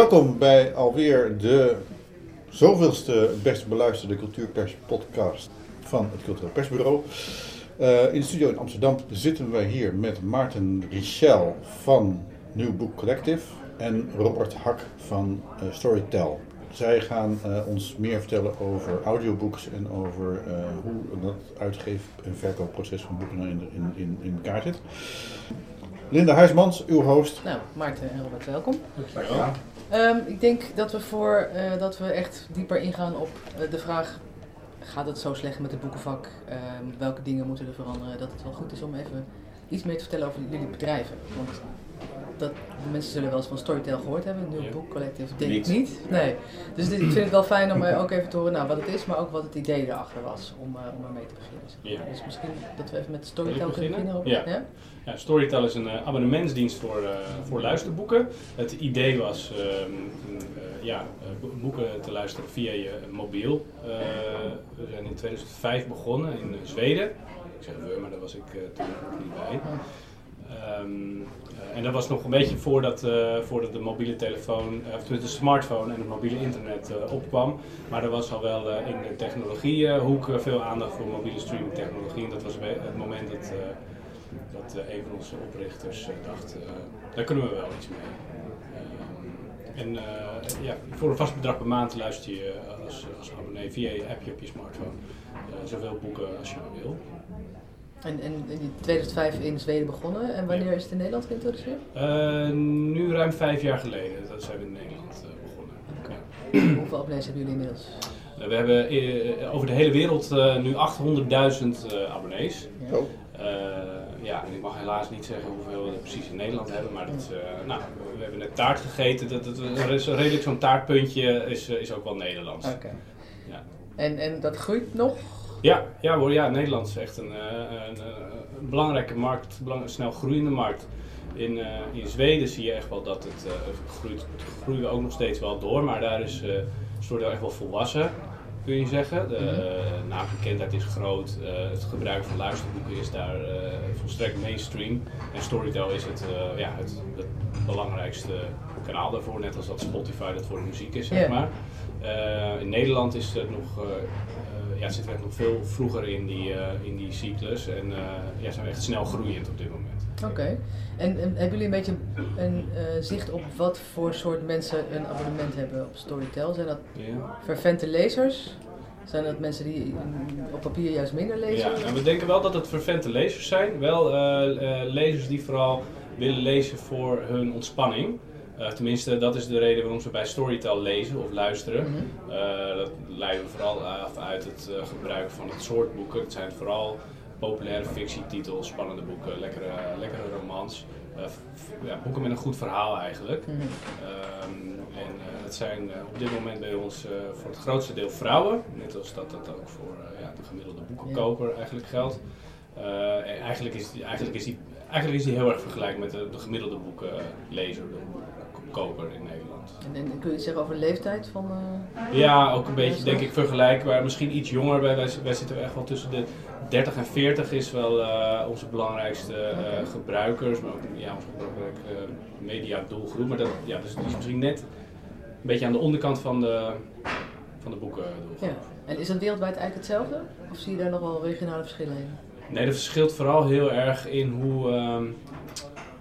Welkom bij alweer de zoveelste best beluisterde cultuurpers podcast van het Cultureel Persbureau. Uh, in de studio in Amsterdam zitten wij hier met Maarten Richel van Nieuw Boek Collective en Robert Hak van uh, Storytel. Zij gaan uh, ons meer vertellen over audiobooks en over hoe dat uitgeef- en verkoopproces van boeken nou in, in, in, in elkaar zit. Linda Huismans, uw host. Nou, Maarten en Robert, welkom. Dankjewel. Um, ik denk dat we voor uh, dat we echt dieper ingaan op uh, de vraag: gaat het zo slecht met het boekenvak? Uh, welke dingen moeten er veranderen? Dat het wel goed is om even iets meer te vertellen over jullie bedrijven. Want dat, mensen zullen wel eens van Storytel gehoord hebben, een nieuw ja. boek collectief, denk ik niet. Nee. Dus dit, ik vind het wel fijn om ook even te horen nou, wat het is, maar ook wat het idee erachter was om, uh, om ermee te beginnen. Ja. Dus misschien dat we even met Storytel kunnen beginnen. Ja. ja. Ja, Storytel is een uh, abonnementsdienst voor, uh, voor luisterboeken. Het idee was uh, ja, boeken te luisteren via je mobiel. we zijn in 2005 begonnen in Zweden. Ik zeg we, maar daar was ik toen nog niet bij. Um, en dat was nog een beetje voordat, voordat de mobiele telefoon, of de smartphone en het mobiele internet opkwam. Maar er was al wel in de technologiehoek veel aandacht voor mobiele streaming technologie. En dat was het moment dat dat een van onze oprichters dacht, daar kunnen we wel iets mee. en ja, voor een vast bedrag per maand luister je als, als abonnee via je appje op je smartphone zoveel boeken als je maar wil. En, en in 2005 in Zweden begonnen en wanneer ja. is het in Nederland geïntroduceerd? nu ruim vijf jaar geleden, dat zijn we in Nederland begonnen. Okay. Ja. Hoeveel abonnees hebben jullie inmiddels? we hebben over de hele wereld nu 800.000 abonnees. Ja. Oh ja, en ik mag helaas niet zeggen hoeveel we er precies in Nederland hebben, maar dat, uh, nou, we hebben net taart gegeten. Dat, dat, redelijk zo'n taartpuntje is, is ook wel Nederlands. Oké. Okay. Ja. En, en dat groeit nog? Ja, ja, hoor, ja Nederland is echt een, een, een belangrijke markt, belang, snel groeiende markt. In, uh, in Zweden zie je echt wel dat het uh, groeit, groeien ook nog steeds wel door, maar daar is uh, Storytel echt wel volwassen kun je zeggen. De mm-hmm. is groot, het gebruik van luisterboeken is daar volstrekt mainstream. En Storytel is het, ja, het, het, belangrijkste kanaal daarvoor, net als dat Spotify dat voor de muziek is, zeg yeah. maar. in Nederland is het nog, ja, zitten we echt nog veel vroeger in die, in die cyclus en ja, zijn we echt snel groeiend op dit moment. Oké. Okay. En, en, hebben jullie een beetje een uh, zicht op wat voor soort mensen een abonnement hebben op Storytel? Zijn dat ja. fervente lezers? Zijn dat mensen die op papier juist minder lezen? Ja, en we denken wel dat het fervente lezers zijn. Wel uh, uh, lezers die vooral willen lezen voor hun ontspanning. Tenminste, dat is de reden waarom ze bij Storytel lezen of luisteren. Mm -hmm. dat leiden we vooral af uit het gebruik van het soort boeken. Het zijn vooral populaire fictietitels, spannende boeken, lekkere, lekkere romans. Uh, ja, boeken met een goed verhaal eigenlijk. Mm -hmm. um, en uh, het zijn uh, op dit moment bij ons voor het grootste deel vrouwen, net als dat dat ook voor ja, de gemiddelde boekenkoper eigenlijk geldt. En eigenlijk is, die, eigenlijk, is die, eigenlijk is die heel erg vergelijkbaar met de, de gemiddelde boekenlezer, de boekenkoper in Nederland. En, en, kun je zeggen over de leeftijd van? ja, ook een beetje denk ik vergelijkbaar. Misschien iets jonger. Wij, wij, zitten echt wel tussen de 30 en 40 is wel uh, onze belangrijkste uh, gebruikers, maar ook ja, onze belangrijke uh, media doelgroep. Maar dat, ja, dus die is misschien net een beetje aan de onderkant van de, van de boeken doelgroep. Ja. En is dat wereldwijd eigenlijk hetzelfde? Of zie je daar nog wel regionale verschillen in? Nee, dat verschilt vooral heel erg in hoe, um,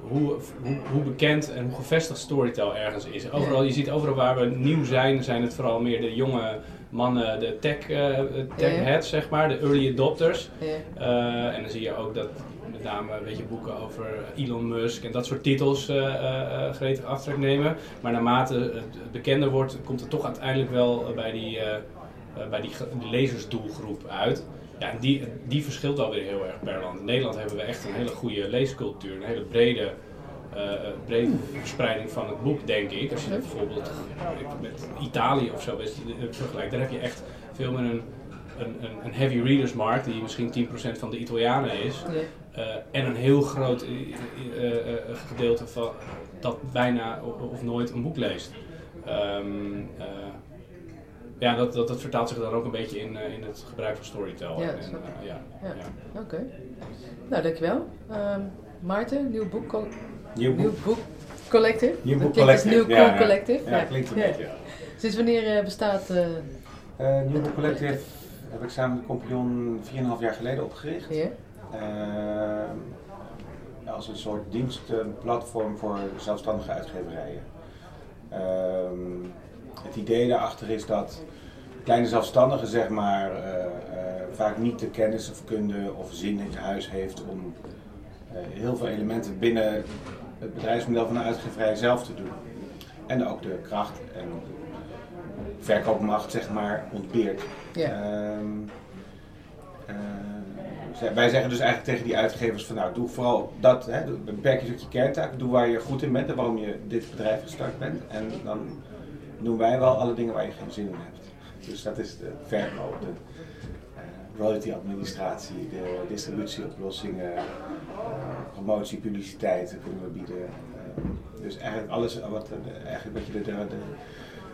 hoe, hoe, hoe, bekend en hoe gevestigd Storytel ergens is. Overal, je ziet overal waar we nieuw zijn, zijn het vooral meer de jonge mannen, de tech, uh, tech yeah. heads, zeg maar, de early adopters. Yeah. Uh, en dan zie je ook dat met name weet je, boeken over Elon Musk en dat soort titels uh, gretig aftrek nemen. Maar naarmate het bekender wordt, komt het toch uiteindelijk wel bij die, bij die, die lezersdoelgroep uit. Ja, en die, die verschilt alweer heel erg per land. In Nederland hebben we echt een hele goede leescultuur, een hele brede uh, brede verspreiding van het boek, denk ik. Als je dat bijvoorbeeld met Italië of zo vergelijkt, daar heb je echt veel meer een, een, een heavy readers markt, die misschien 10% van de Italianen is. Uh, en een heel groot uh, gedeelte van dat bijna of nooit een boek leest. Um, ja, dat, dat, dat, vertaalt zich dan ook een beetje in, in het gebruik van Storytel. Ja, en, ja, ja. ja. Oké. Okay. Nou, dankjewel. Um, Maarten, nieuw boek Nieuw boek. Nieuw boek. Collective? Nieuw Boek Collective, Nieuw ja. Collective? Ja, klinkt een Ja. beetje. ja. Sinds wanneer eh, bestaat... eh Eh, Nieuw Boek Collective heb ik samen met Compagnon 4,5 jaar geleden opgericht. ja? Eh, als een soort dienstplatform voor zelfstandige uitgeverijen. Ehm, het idee daarachter is dat kleine zelfstandigen zeg maar, eh, eh, vaak niet de kennis of kunde of zin in huis heeft om eh, heel veel elementen binnen het bedrijfsmodel van de uitgeverij zelf te doen. En ook de kracht en verkoopmacht zeg maar ontbeert. Ehm, eh, wij zeggen dus eigenlijk tegen die uitgevers van nou doe vooral dat, hè, beperk je tot je kerntaak, doe waar je goed in bent en waarom je dit bedrijf gestart bent. En dan doen wij wel alle dingen waar je geen zin in hebt. Dus dat is de verkoop, de eh, royalty administratie, de distributieoplossingen, eh, promotie, publiciteit kunnen we bieden. Eh, dus eigenlijk alles wat, eigenlijk wat je de, de,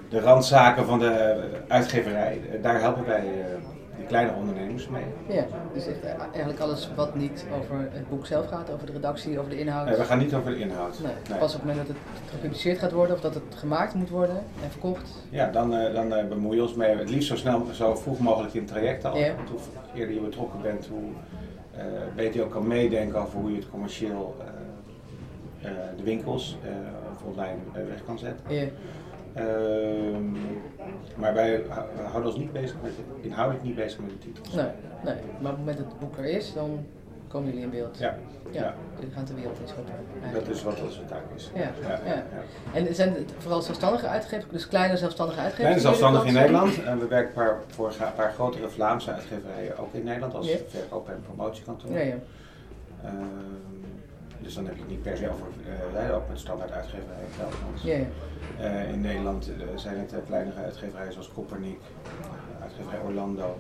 de, randzaken van de uitgeverij, daar helpen wij kleine ondernemers mee. Ja, dus eh, eigenlijk alles wat niet over het boek zelf gaat, over de redactie, over de inhoud. Nee, we gaan niet over de inhoud. Nee, Nee. Pas op het moment dat het gepubliceerd gaat worden of dat het gemaakt moet worden en verkocht. Ja, dan, eh, dan eh, bemoeien we ons mee. Het liefst zo snel, zo vroeg mogelijk in het traject al. Ja. Want hoe eerder je betrokken bent, hoe beter je ook kan meedenken over hoe je het commercieel de winkels of online weg kan zetten. Ja. Ehm, maar wij houden ons niet bezig met, inhoudelijk niet bezig met de titels. Nee, nee, maar op het moment dat het boek er is, dan komen jullie in beeld. Ja, ja. ja. Jullie gaan ter wereld in schoppen. dat is wat onze taak is. Ja, ja. ja. En zijn het vooral zelfstandige uitgevers, dus kleine zelfstandige uitgevers? Kleine zelfstandig in Nederland. En we werken paar, voor een paar grotere Vlaamse uitgeverijen ook in Nederland als Ja. verkoop- en promotiekantoor. Ja, ja. Ehm, dus dan heb je het niet per se over, eh, ook met standaard uitgeverijen Gelderland. ja, ja. Eh, in Nederland eh, zijn het eh, kleinere uitgeverijen zoals Koppernik, uitgeverij Orlando.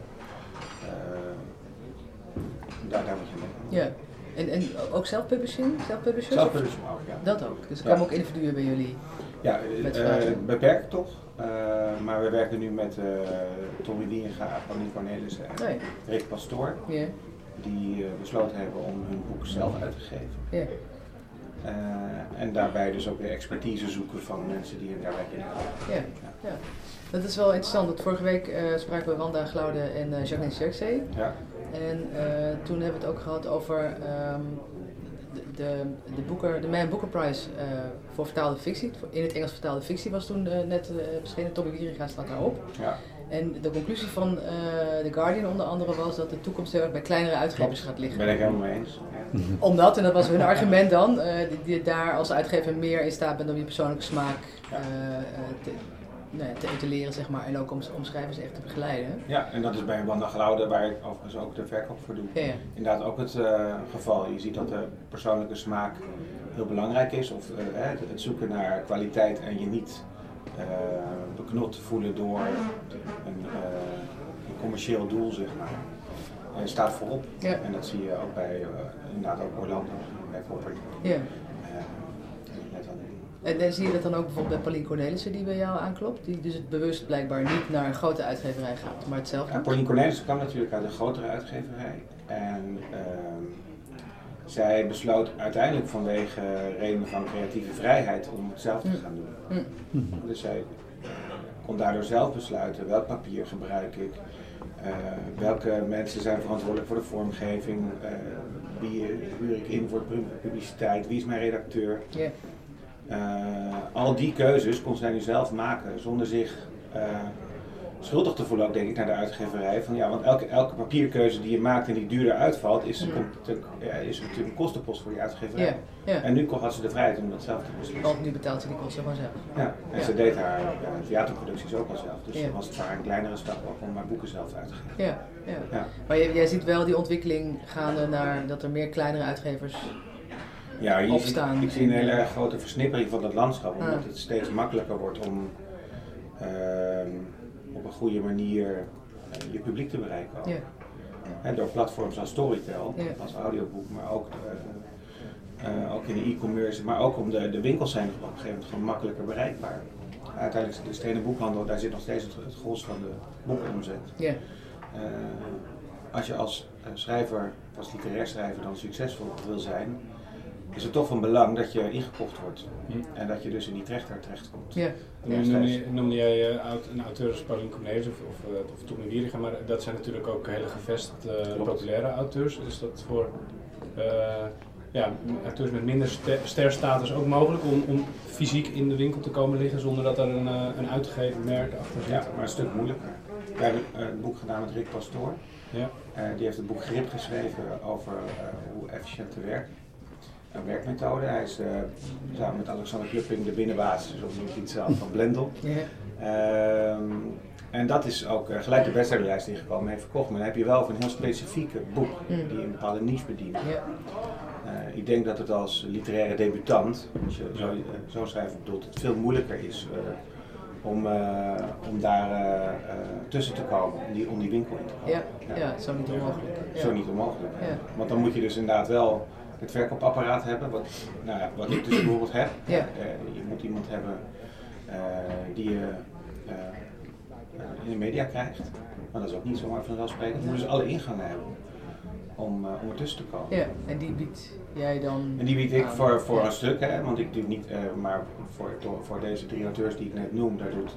Daar, daar moet je mee. ja. En, en ook zelfpublishing? Zelfpublishers? Zelfpublishing ook, ja. Dat ook. Dus er Ja. komen ook individuen bij jullie. Ja, beperkt toch. Maar we werken nu met eh Tommy Wieringa, Pauline Cornelissen en Nee. Rick Pastoor. Die besloten hebben om hun boek zelf uit te geven. Eh, en daarbij dus ook weer expertise zoeken van mensen die daar werken. Ja, ja. Dat is wel interessant, want vorige week eh, spraken we Wanda Glaude en eh, Jacqueline Sterkzee. Ja. En toen hebben we het ook gehad over ehm, de, de, de, Booker, de Man Booker Prize voor vertaalde fictie. In het Engels vertaalde fictie was toen net eh, verschenen. Tommy Wieringa staat daarop. ja. En de conclusie van eh The Guardian onder andere was dat de toekomst heel erg bij kleinere uitgevers gaat liggen. Ben ik helemaal mee eens. Ja. Omdat, en dat was hun argument dan, eh die, die daar als uitgever meer in staat bent om je persoonlijke smaak eh, eh, te, nou ja, te etaleren, zeg maar, en ook om, om schrijvers echt te begeleiden. ja, en dat is bij Wanda Glaude, waar ik overigens ook de verkoop voor doe. Ja. Inderdaad ook het eh, geval. Je ziet dat de persoonlijke smaak heel belangrijk is. Of eh, het, het zoeken naar kwaliteit en je niet eh, beknot voelen door een, eh, een commercieel doel, zeg maar. Eh, staat voorop. Ja. En dat zie je ook bij eh, inderdaad ook Orlando, bij Popper. ja. Eh. En, en zie je dat dan ook bijvoorbeeld bij Pauline Cornelissen die bij jou aanklopt? Die dus het bewust blijkbaar niet naar een grote uitgeverij gaat, maar het zelf Ja? Pauline Cornelissen kwam natuurlijk uit een grotere uitgeverij. En ehm, zij besloot uiteindelijk vanwege redenen van creatieve vrijheid om het zelf te Hm. gaan doen. Hm. Dus zij kon daardoor zelf besluiten welk papier gebruik ik, eh, welke mensen zijn verantwoordelijk voor de vormgeving, eh, wie eh, huur ik in voor publiciteit, wie is mijn redacteur. Al die keuzes kon zij nu zelf maken zonder zich schuldig te voelen, ook denk ik, naar de uitgeverij. Van, ja, want elke, elke papierkeuze die je maakt en die duurder uitvalt, is, te- ja, is natuurlijk een kostenpost voor die uitgeverij. Ja, ja. En nu had ze de vrijheid om dat zelf te beslissen. Want nu betaalt ze die kosten gewoon zelf. Ja, en ze deed haar ja, theaterproducties ook al zelf. Dus was het voor haar een kleinere stap om haar boeken zelf uit te geven. Ja, ja. Ja. Maar jij, jij ziet wel die ontwikkeling gaande naar dat er meer kleinere uitgevers. Ja, je ziet, Opstaan ik zie een en- hele grote versnippering van het landschap, omdat Ah. het steeds makkelijker wordt om ehm, op een goede manier eh, je publiek te bereiken. ook. Ja, Hè, door platforms als Storytel, Ja. als audioboek, maar ook, eh, eh, ook in de e-commerce, maar ook om de, de winkels zijn op een gegeven moment gewoon makkelijker bereikbaar. Uiteindelijk de stenen boekhandel, daar zit nog steeds het, het gros van de boekenomzet. ja, Eh, als je als schrijver, als literair schrijver dan succesvol wil zijn, is het toch van belang dat je ingekocht wordt. Hm. En dat je dus in die trechter terechtkomt. Ja. Noemde, jij eh, een auteur als Paulien Cornelis of, of, eh, of Tommy maar dat zijn natuurlijk ook hele gevestigde, eh, populaire auteurs. Is dat voor eh, ja, auteurs met minder ster- sterstatus ook mogelijk om, om fysiek in de winkel te komen liggen zonder dat er een, een uitgegeven merk achter zit? Ja, maar een stuk moeilijker. We hebben een boek gedaan met Rick Pastoor. Ja. Eh, die heeft het boek Grip geschreven over eh, hoe efficiënt te werken. Een werkmethode. Hij is eh, samen met Alexander Klupping de binnenbaas, dus iets van Blendel. Ja. Ehm, en dat is ook eh, gelijk de bestsellerlijst ingekomen, heeft verkocht. Maar dan heb je wel van een heel specifiek boek Mm. die een bepaalde niche bedient. Ja. Eh, ik denk dat het als literaire debutant, als je zo, zo schrijft bedoelt, het veel moeilijker is om, om daar tussen te komen, om die, om die winkel in te komen. Ja. ja, zo niet onmogelijk. Ja. Zo niet onmogelijk. Ja. Want dan moet je dus inderdaad wel het verkoopapparaat hebben, wat, nou ja, wat ik dus bijvoorbeeld heb. Ja. Eh, je moet iemand hebben eh, die je eh, in de media krijgt. Maar dat is ook niet zomaar vanzelfsprekend. Je moet dus alle ingangen hebben om, om ertussen te komen. Ja, en die biedt jij dan En die bied ik voor, voor Ja. een stuk, hè, want ik doe niet, maar voor, voor deze drie auteurs die ik net noem, daar doet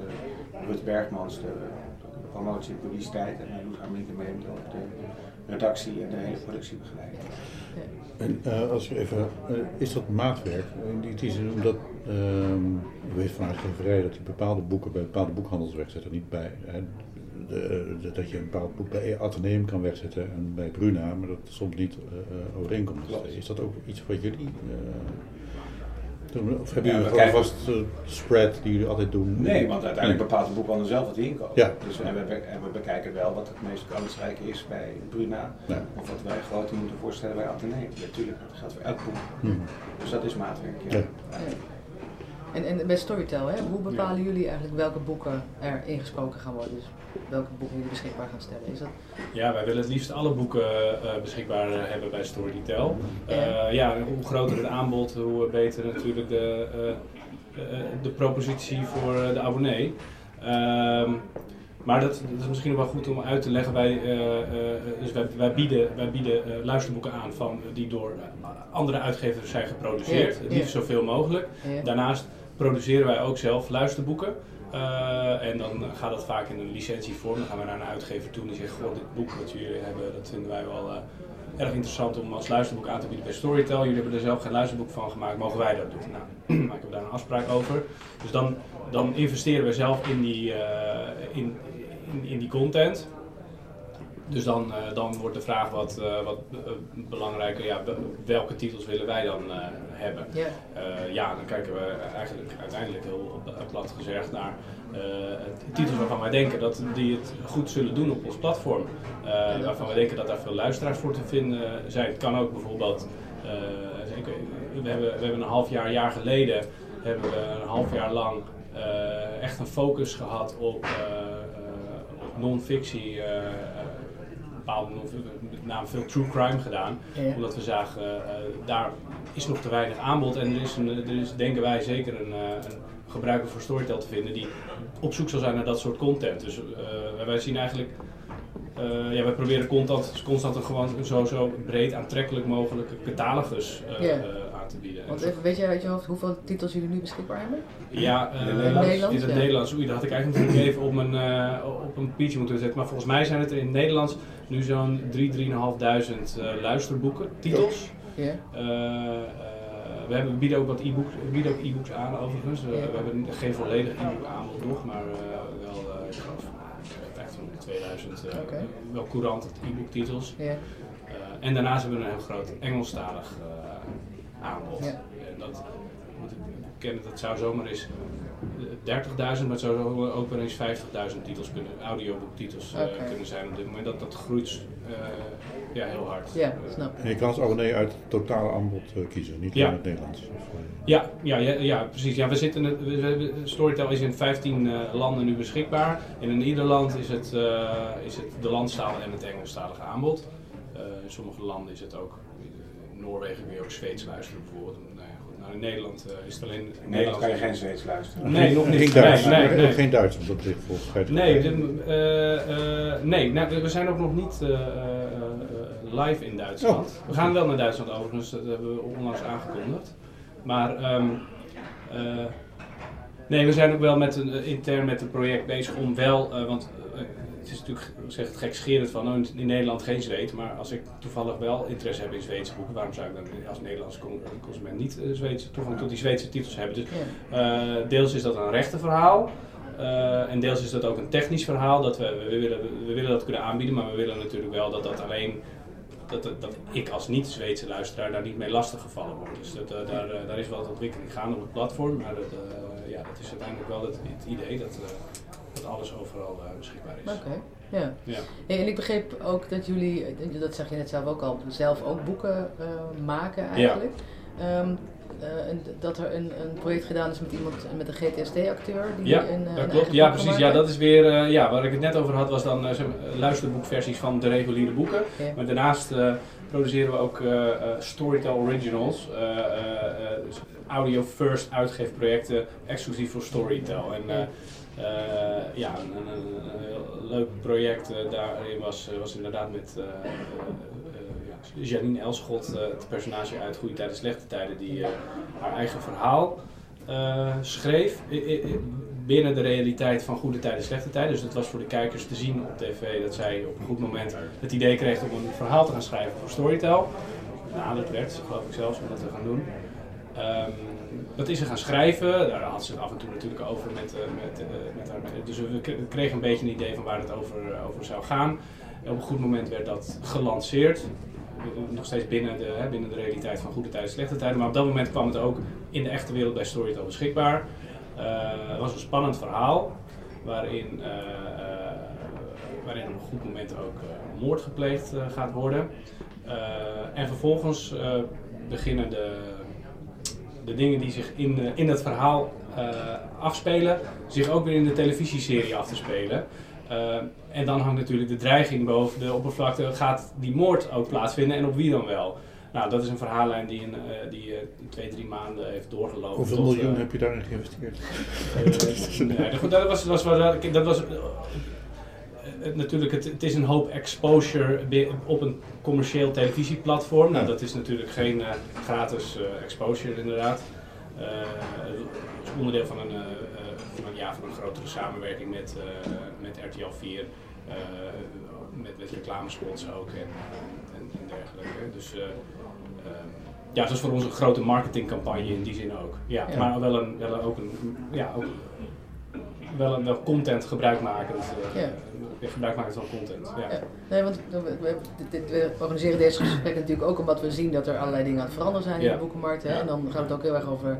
Rut Bergmans de, de promotie en publiciteit en hij doet Harmonique Mendel de redactie en de hele productiebegeleiding. En eh, als je even, eh, is dat maatwerk? In die, die zin omdat, ehm ik weet van uitgeverij dat die bepaalde boeken bij bepaalde boekhandels wegzetten, niet bij, hè, de, de- dat je een bepaald boek bij Atheneum kan wegzetten en bij Bruna, maar dat soms niet eh, eh, overeenkomt. Is dat ook iets wat jullie Of hebben jullie kijken- vast eh, spread die jullie altijd doen? Nee, want uiteindelijk bepaalt de boekhandel zelf wat hij inkoopt. Ja. Dus en we, en we bekijken wel wat het meest kansrijk is bij Bruna, Ja. of wat wij groter moeten voorstellen bij Atheneum. Natuurlijk, dat geldt voor elk boek. Mhm. Dus dat is maatwerk. Ja. En, en bij Storytel, hè, hoe bepalen jullie eigenlijk welke boeken er ingesproken gaan worden? Dus welke boeken jullie beschikbaar gaan stellen? Is dat, Ja, wij willen het liefst alle boeken eh, beschikbaar hebben bij Storytel. Ja. Eh ja, hoe groter het aanbod, hoe beter natuurlijk de, eh, de propositie voor de abonnee. Ehm, maar dat, dat is misschien wel goed om uit te leggen. Wij, eh, eh, dus wij, wij bieden, wij bieden eh, luisterboeken aan van, die door andere uitgevers zijn geproduceerd. Het liefst zoveel mogelijk. Daarnaast produceren wij ook zelf luisterboeken. En dan gaat dat vaak in een licentievorm. Dan gaan we naar een uitgever toe en die zegt: Goh, dit boek wat jullie hebben, dat vinden wij wel erg interessant om als luisterboek aan te bieden bij Storytel. Jullie hebben er zelf geen luisterboek van gemaakt, mogen wij dat doen? Nou, maken we daar een afspraak over. Dus dan, dan investeren we zelf in die, in, in, in die content. Dus dan, eh, dan wordt de vraag wat, eh, wat eh, belangrijker, ja, wel- welke titels willen wij dan hebben? Ja. Eh, ja, dan kijken we eigenlijk uiteindelijk heel plat gezegd naar titels waarvan wij denken dat die het goed zullen doen op ons platform. Waarvan wij denken dat daar veel luisteraars voor te vinden zijn. Het kan ook bijvoorbeeld, we, hebben, we hebben een half jaar, jaar geleden, hebben we een half jaar lang echt een focus gehad op, eh, eh, op non-fictie. eh, eh, bepaalde non- met name veel true crime gedaan Ja. omdat we zagen, eh, daar is nog te weinig aanbod en er is, een, er is denken wij zeker een, een gebruiker voor Storytel te vinden die op zoek zal zijn naar dat soort content. Dus wij zien eigenlijk, ja, wij proberen constant, constant een gewoon zo, zo breed aantrekkelijk mogelijke catalogus eh, aan te bieden. Want even, weet jij uit je hoofd hoeveel titels jullie nu beschikbaar hebben? Ja, eh, In het Nederlands, in het ja. Nederlands. Oei, dat had ik eigenlijk natuurlijk even op een, eh, op een papiertje moeten zetten. Maar volgens mij zijn het er in het Nederlands nu zo'n 3.000, 3.500 uh, luisterboeken, titels. Ja. Eh, eh, we, hebben, we bieden ook wat e-books, we bieden ook e-books aan overigens. Eh, Ja. We hebben geen volledig e-book aanbod nog, maar eh, wel, eh, ik geloof, 1500, 2000, eh, Oké. wel courante e-book titels. Ja. Eh, en daarnaast hebben we een heel groot Engelstalig eh, aanbod. Ja. En dat moet ik bekennen, dat zou zomaar eens eh, 30.000, maar het zou zo ook wel eens 50.000 titels kunnen, audioboektitels eh, kunnen zijn op dit moment. Dat, dat groeit eh, ja, heel hard. Ja, Eh, snap. En je kan als abonnee uit het totale aanbod eh, kiezen, niet Ja. alleen het Nederlands. Of, eh, Ja, ja, ja, ja, precies. Ja, we zitten, het- we, we- Storytel is in 15 eh, landen nu beschikbaar. En in ieder land is het, eh, is het de landstaal en het Engelstalige aanbod. Eh, in sommige landen is het ook, Noorwegen kun je ook Zweeds luisteren bijvoorbeeld. Nou ja, goed, Nou, in Nederland eh, is het alleen... In Nederland kan je geen Zweeds luisteren. Nee, nog niet. Geen Duits. Nee, nee, nee. Ook geen Duits op dat ligt volgens mij. Nee, de, eh, eh, nee nou, we zijn ook nog niet eh, eh, eh, live in Duitsland. Oh. We gaan wel naar Duitsland overigens, dat hebben we onlangs aangekondigd. Maar ehm, eh, nee, we zijn ook wel met een, intern met het project bezig om wel, eh, want het is natuurlijk zegt het gekscherend van oh, in, Nederland geen Zweed, maar als ik toevallig wel interesse heb in Zweedse boeken, waarom zou ik dan als Nederlandse con- consument niet eh, Zweedse, toegang tot die Zweedse titels hebben? Dus eh, deels is dat een rechtenverhaal. eh en deels is dat ook een technisch verhaal. Dat we, we, willen, we willen dat kunnen aanbieden, maar we willen natuurlijk wel dat dat alleen. Dat, dat, dat ik als niet-Zweedse luisteraar daar niet mee lastig gevallen word. Dus dat, eh, daar, eh, daar is wel wat ontwikkeling gaande op het platform. Maar dat, eh, ja, dat is uiteindelijk wel het, het idee dat, eh, dat alles overal eh, beschikbaar is. Oké, ja. Ja. En ik begreep ook dat jullie, eh, dat zeg je net zelf ook al, zelf ook boeken eh, maken eigenlijk. Ehm, eh, en dat er een, een project gedaan is met iemand, met een GTSD-acteur. die Ja, een, een dat eigen klopt. Ja, precies. Ja, dat is weer, ja, waar ik het net over had, was dan luisterboekversies van de reguliere boeken. Ja. Maar daarnaast produceren we ook eh, eh, Storytel Originals, eh, eh, eh, dus audio first uitgeefprojecten exclusief voor Storytel. En ja, een, een, een- heel leuk project daarin was, was inderdaad met ja, Janine Elschot, het personage uit Goede Tijden, Slechte Tijden, die haar eigen verhaal schreef binnen de realiteit van goede tijden, slechte tijden. Dus het was voor de kijkers te zien op tv dat zij op een goed moment het idee kreeg om een verhaal te gaan schrijven voor Storytel. Nou, dat werd, geloof ik zelfs, om dat te gaan doen. Ehm, dat is ze gaan schrijven, daar had ze het af en toe natuurlijk over met, eh, met, eh, met haar. Dus we kregen een beetje een idee van waar het over, eh, over zou gaan. En op een goed moment werd dat gelanceerd. Nog steeds binnen de, binnen de realiteit van goede tijden, slechte tijden. Maar op dat moment kwam het ook in de echte wereld bij Storytel beschikbaar. Eh, het was een spannend verhaal waarin, eh, eh, waarin op een goed moment ook moord gepleegd gaat worden. En vervolgens beginnen de, de dingen die zich in, in het verhaal afspelen, zich ook weer in de televisieserie af te spelen. En dan hangt natuurlijk de dreiging boven de oppervlakte. Gaat die moord ook plaatsvinden en op wie dan wel? Nou, dat is een verhaallijn die in, eh, die, eh, twee, drie maanden heeft doorgelopen. Hoeveel tot, miljoen eh, heb je daarin geïnvesteerd? nee, dat was, dat was het- natuurlijk, het, het is een hoop exposure op een commercieel televisieplatform. Nou, dat is natuurlijk geen gratis exposure inderdaad. Eh, het is onderdeel van een, van, een, ja, van een grotere samenwerking met, met RTL 4. eh, met, met reclamespots ook en dergelijke. Dus eh, ehm, ja, het was voor ons een grote marketingcampagne in die zin ook. Ja, Ja. maar wel, een, wel ook een, ja, ook wel een wel content gebruikmakend. eh, Ja. gebruikmakend van content. Ja. Ja. Nee, want we, organiseren deze gesprekken natuurlijk ook omdat we zien dat er allerlei dingen aan het veranderen zijn in de boekenmarkt. Hè? En dan gaat het ook heel erg over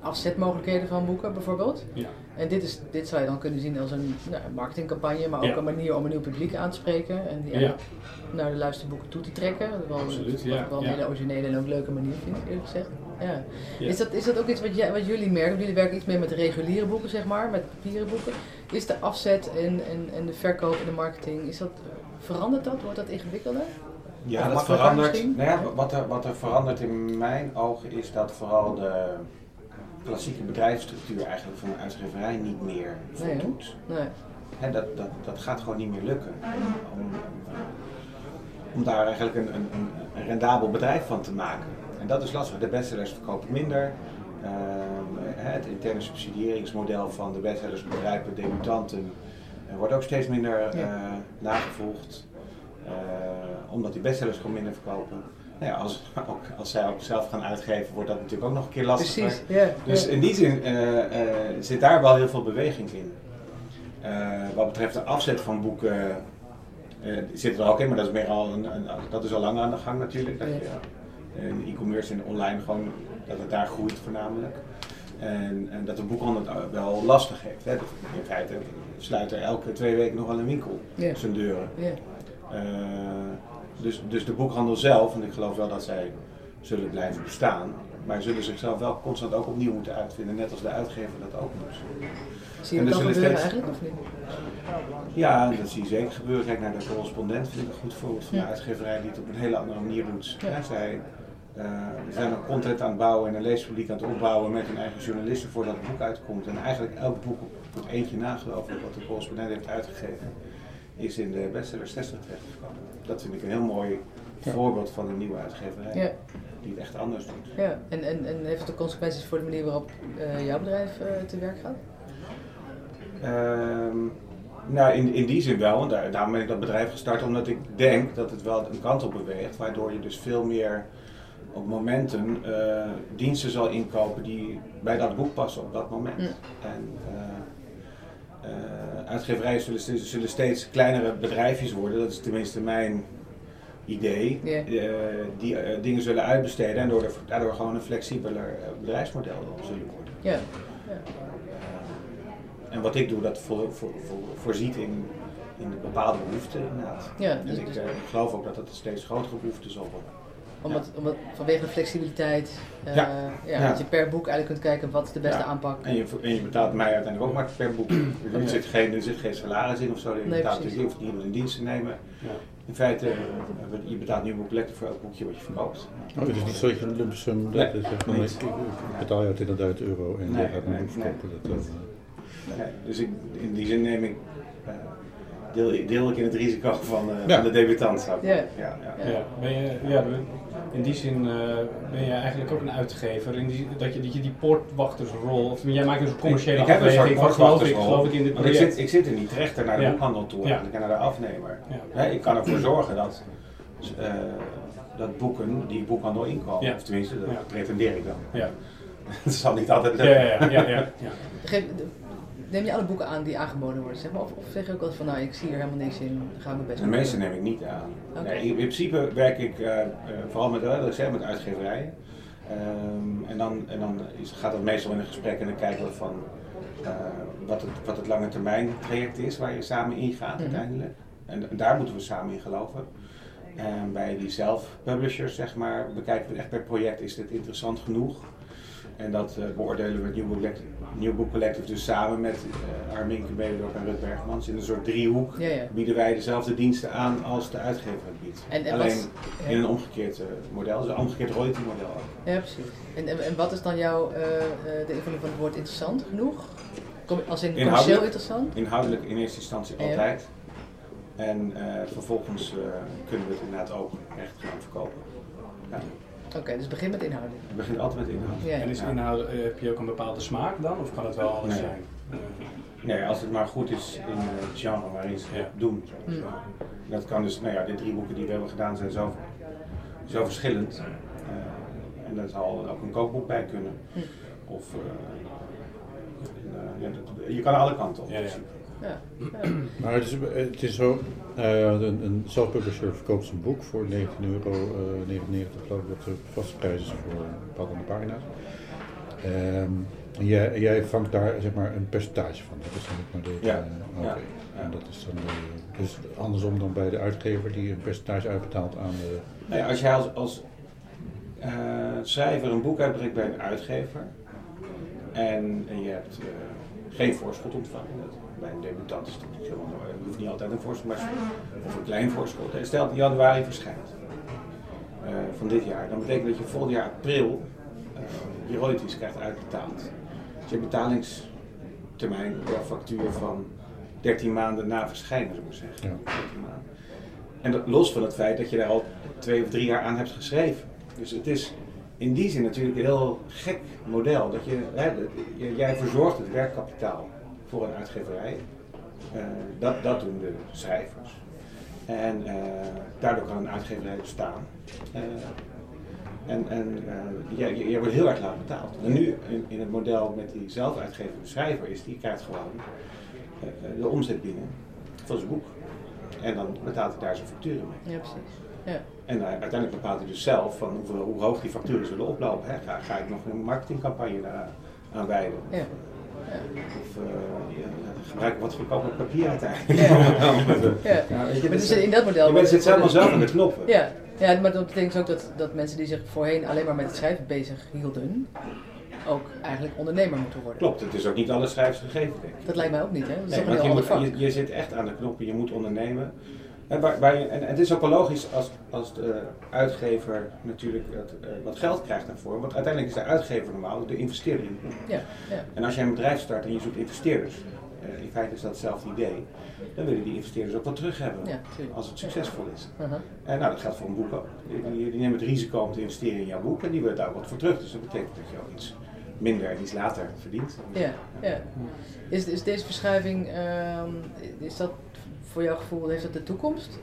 afzetmogelijkheden van boeken bijvoorbeeld. Ja. En dit, is, dit zou je dan kunnen zien als een nou, marketingcampagne, maar ook Ja. een manier om een nieuw publiek aan te spreken en die Ja. naar de luisterboeken toe te trekken. Dat is wel, Absoluut, wat ja. ik wel een Ja. hele originele en ook leuke manier vind, eerlijk gezegd. Ja. Ja. Is, dat, is dat ook iets wat, jij, wat jullie merken? Jullie werken iets meer met reguliere boeken, zeg maar, met papieren boeken. Is de afzet en, en, en de verkoop en de marketing, is dat, verandert dat? Wordt dat ingewikkelder? Ja, Of dat verandert. Nou ja, wat, er, wat er verandert in mijn ogen is dat vooral de klassieke bedrijfsstructuur eigenlijk van een uitgeverij niet meer voldoet. Nee. Dat, dat, dat gaat gewoon niet meer lukken. Om, om daar eigenlijk een, een, een, rendabel bedrijf van te maken. En dat is lastig. De bestsellers verkopen minder. Ehm, het interne subsidiëringsmodel van de bestsellers, bedrijven, debutanten eh, wordt ook steeds minder Ja. nagevolgd. Eh, omdat die bestsellers gewoon minder verkopen. Nou ja, als, ook, als zij ook zelf gaan uitgeven, wordt dat natuurlijk ook nog een keer lastiger. Precies. Dus in die zin eh, eh, zit daar wel heel veel beweging in. Eh, wat betreft de afzet van boeken zit er ook in, maar dat is, meer al een, een- dat is al lang aan de gang natuurlijk. Dat e-commerce en online gewoon, dat het daar groeit voornamelijk. En, en dat de boekhandel het wel lastig heeft. Hè. In feite sluit er elke twee weken nog wel een winkel Ja. zijn deuren. Dus, dus de boekhandel zelf, en ik geloof wel dat zij zullen blijven bestaan, maar zullen zichzelf wel constant ook opnieuw moeten uitvinden, net als de uitgever dat ook moet. Zie je zullen gebeuren steeds- eigenlijk of niet? Ja, dat zie je zeker gebeuren. Kijk naar de correspondent, vind ik een goed voorbeeld van Ja. een uitgeverij die het op een hele andere manier doet. Ja. Ja, zij Eh, zijn ook content aan het bouwen en een leespubliek aan het opbouwen met een eigen journalisten voordat het boek uitkomt. En eigenlijk elk boek op het eentje na geloof ik wat de correspondent heeft uitgegeven, is in de bestseller 60 terechtgekomen. Dat vind ik een heel mooi Ja. voorbeeld van een nieuwe uitgeverij Ja, die het echt anders doet. ja. En, en, en heeft het ook consequenties voor de manier waarop eh, jouw bedrijf eh, te werk gaat? Ehm, nou, in, in die zin wel. En daar, daarom ben ik dat bedrijf gestart, omdat ik denk dat het wel een kant op beweegt, waardoor je dus veel meer op momenten eh, diensten zal inkopen die bij dat boek passen op dat moment. Mm. En uitgeverijen zullen, steeds- zullen steeds kleinere bedrijfjes worden, dat is tenminste mijn idee, eh, die eh, dingen zullen uitbesteden en door- daardoor gewoon een flexibeler eh, bedrijfsmodel zullen worden. Ja. En wat ik doe, dat voor, voor, voor, voorziet in, in bepaalde behoeften inderdaad. Ja, en dus- ik, dus- eh, ik geloof ook dat dat een steeds grotere behoefte zal worden. Omdat, omdat vanwege de flexibiliteit, eh, Ja. ja, Ja. dat je per boek eigenlijk kunt kijken wat is de beste Ja. aanpak. En je, en je betaalt mij uiteindelijk ook maar per boek. Er zit geen, er zit geen salaris in of zo. Je Nee, betaalt precies. je hoeft niemand in dienst te nemen. Ja. In feite, eh, je betaalt nu een collector voor elk boekje wat je verkoopt. Oh, het is niet zo dat je een lump sum Nee, van, ik, betaal je uit 20.000 euro en Nee, je gaat een nee, boek verkopen. Dat, nee. dat, Nee, dus ik, in die zin neem ik, eh, deel, deel ik in het risico van, eh, Ja. van de debutant. Zou ik ja, ja. Ja, ben je, ja, in die zin eh, ben je eigenlijk ook een uitgever. In die, dat, je, dat je die poortwachtersrol, of jij maakt dus een commerciële ik, ik soort afweging geloof ik, geloof ik in dit Want ik project. zit, ik zit er niet rechter naar de Ja. boekhandel toe Ja. en naar de afnemer. Ja. Hè, ik kan ervoor zorgen dat, eh, dat boeken die boekhandel inkomen. Ja. Of tenminste, dat Ja. pretendeer ik dan. Ja. Dat zal niet altijd lukken. ja, ja, ja, ja, ja. Geef, neem je alle boeken aan die aangeboden worden, zeg maar? Of, of zeg je ook eens van, nou, ik zie hier helemaal niks in, gaan we best De meeste neem ik niet aan. Nee, in, in principe werk ik eh, eh, vooral met, uh, zeg, met uitgeverijen. Ehm, en dan, en dan is, gaat het meestal in een gesprek en dan kijken we van eh, wat, het, wat het lange termijn traject is waar je samen ingaat Mhm. uiteindelijk. En, en daar moeten we samen in geloven. En bij die self-publishers, zeg maar, bekijken we echt per project, is dit interessant genoeg? En dat eh, beoordelen we het New Book, Collect- New Book Collective dus samen met uh, Arminke Bedendorp en Rut Bergmans. In een soort driehoek Ja, ja. bieden wij dezelfde diensten aan als de uitgever het biedt. En- en Alleen in een omgekeerd eh, model, dus een omgekeerd royalty model ook. Ja, precies. En, en, en wat is dan jouw, eh, eh, de invulling van het woord interessant genoeg? Kom, als in commercieel Inhoudelijk? interessant? Inhoudelijk in eerste instantie altijd. En eh, vervolgens eh, kunnen we het inderdaad ook echt gaan verkopen. Ja. Oké, dus begin met inhoudelijk. Het begint altijd met inhoud. Ja. En is Ja. inhoud, eh, heb je ook een bepaalde smaak dan? Of kan het wel alles Nee. zijn? Eh, Nee, als het maar goed is in eh, het genre waarin ze het doen. Mm. Dat kan dus, nou ja, de drie boeken die we hebben gedaan zijn zo, zo verschillend. Eh, en daar zal ook een kookboek bij kunnen. Hm. Of, eh, en, eh, ja, dat- je kan alle kanten op. Ja, ja. Ja. ja. Maar het is, het is zo, eh, een, een self-publisher verkoopt zijn boek voor 19 euro, eh 99 geloof ik dat de vaste prijs is voor een bepaald aantal pagina's. Ehm, en jij, jij vangt daar zeg maar een percentage van. Dat is dan ook maar de, Ja, oké. ja. En dat is dan dus andersom dan bij de uitgever die een percentage uitbetaalt aan de. Nou ja, als jij als, als schrijver een boek uitbrengt bij een uitgever en, en je hebt geen voorschot ontvangen, bij een debutant is het mooi, je hoeft niet altijd een voorschot, maar of een klein voorschot. En stel dat in januari verschijnt eh, van dit jaar, dan betekent dat je volgend jaar april eh, je royalties krijgt uitbetaald. Dus je betalingstermijn per factuur van 13 maanden na verschijnen, zou ik zeggen. Ja. 13 maanden. En dat los van het feit dat je daar al twee of drie jaar aan hebt geschreven. Dus het is in die zin natuurlijk een heel gek model. Dat je, hè, jij verzorgt het werkkapitaal voor een uitgeverij. Eh, dat, dat doen de schrijvers. En eh, daardoor kan een uitgeverij bestaan. Eh, en en jij, jij wordt heel erg laat betaald. En nu in, in het model met die zelfuitgevende schrijver is, die krijgt gewoon de omzet binnen van zijn boek. En dan betaalt hij daar zijn facturen mee. ja, precies. Ja. En uh, uiteindelijk bepaalt hij dus zelf van hoeveel, hoe hoog die facturen zullen oplopen. Hè. Ga, ga ik nog een marketingcampagne daar aan wijden? Ja. Of uh, ja, gebruik ik wat goedkoper papier uiteindelijk? Ja. ja. Ja. weet je, Maar dus, dus in dat model... je bent zit helemaal zelf aan de knoppen. Ja. ja, maar dat betekent ook dat, dat mensen die zich voorheen alleen maar met het schrijven bezig hielden, ook eigenlijk ondernemer moeten worden. Klopt, het is ook niet alle schrijvers gegeven, denk ik. Dat lijkt mij ook niet, hè? Dat is Nee, toch een want heel je, ander moet- vak. je, je zit echt aan de knoppen, je moet ondernemen. En, waar, waar je- en het is ook wel logisch als, als de uitgever natuurlijk het, eh, wat geld krijgt daarvoor. Want uiteindelijk is de uitgever normaal de investeerder in het boek. Ja, ja. En als jij een bedrijf start en je zoekt investeerders, eh, in feite is dat hetzelfde idee, dan willen die investeerders ook wat terug hebben Ja, als het succesvol is. Uh-huh. En nou, dat geldt voor een boek ook. Die, die, die nemen het risico om te investeren in jouw boek en die willen daar ook wat voor terug. Dus dat betekent dat je ook iets minder en iets later verdient. Ja, ja. Is, is deze verschuiving, ehm, is dat voor jouw gevoel, heeft dat de toekomst?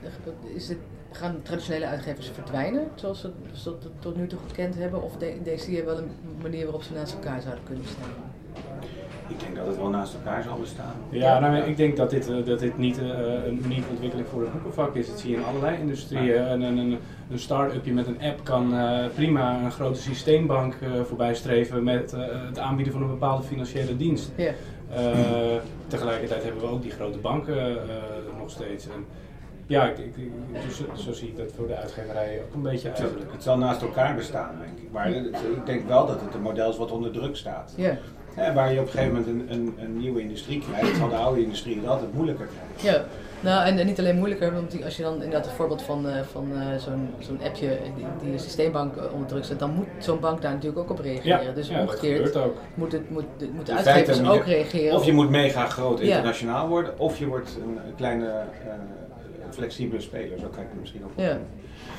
Is het, gaan traditionele uitgevers verdwijnen, zoals ze dat tot nu toe gekend hebben? Of de, de, zie je wel een manier waarop ze naast elkaar zouden kunnen staan? Ik denk dat het wel naast elkaar zal bestaan. Ja, nou, ik denk dat dit, eh, dat dit niet eh, een unieke ontwikkeling voor het boekenvak is. Dat zie je in allerlei industrieën. Een, een, een, een start-upje met een app kan eh, prima een grote systeembank eh voorbij streven met eh, het aanbieden van een bepaalde financiële dienst. Ja, tegelijkertijd hebben we ook die grote banken eh, nog steeds. En ja, ik, dus, zo, zo zie ik dat voor de uitgeverij ook een beetje uit. Het, het zal naast elkaar bestaan, denk ik. Maar het- ik denk wel dat het een model is wat onder druk staat. ja, Hè, waar je op een gegeven moment een, een, een nieuwe industrie krijgt, zal de oude industrie het altijd moeilijker krijgen. ja. Nou, en, en niet alleen moeilijker, want die- als je dan inderdaad een voorbeeld van, eh, van eh, zo'n zo'n appje die, die een systeembank eh, onder druk zet, dan moet zo'n bank daar natuurlijk ook op reageren. Ja, dus ja, dat omgekeerd gebeurt ook. moet, het, moet, de- uitgevers moet je- ook reageren. Of je moet mega groot Ja. internationaal worden, of je wordt een, kleine eh, flexibele speler. Zo kan ik het misschien ook Ja.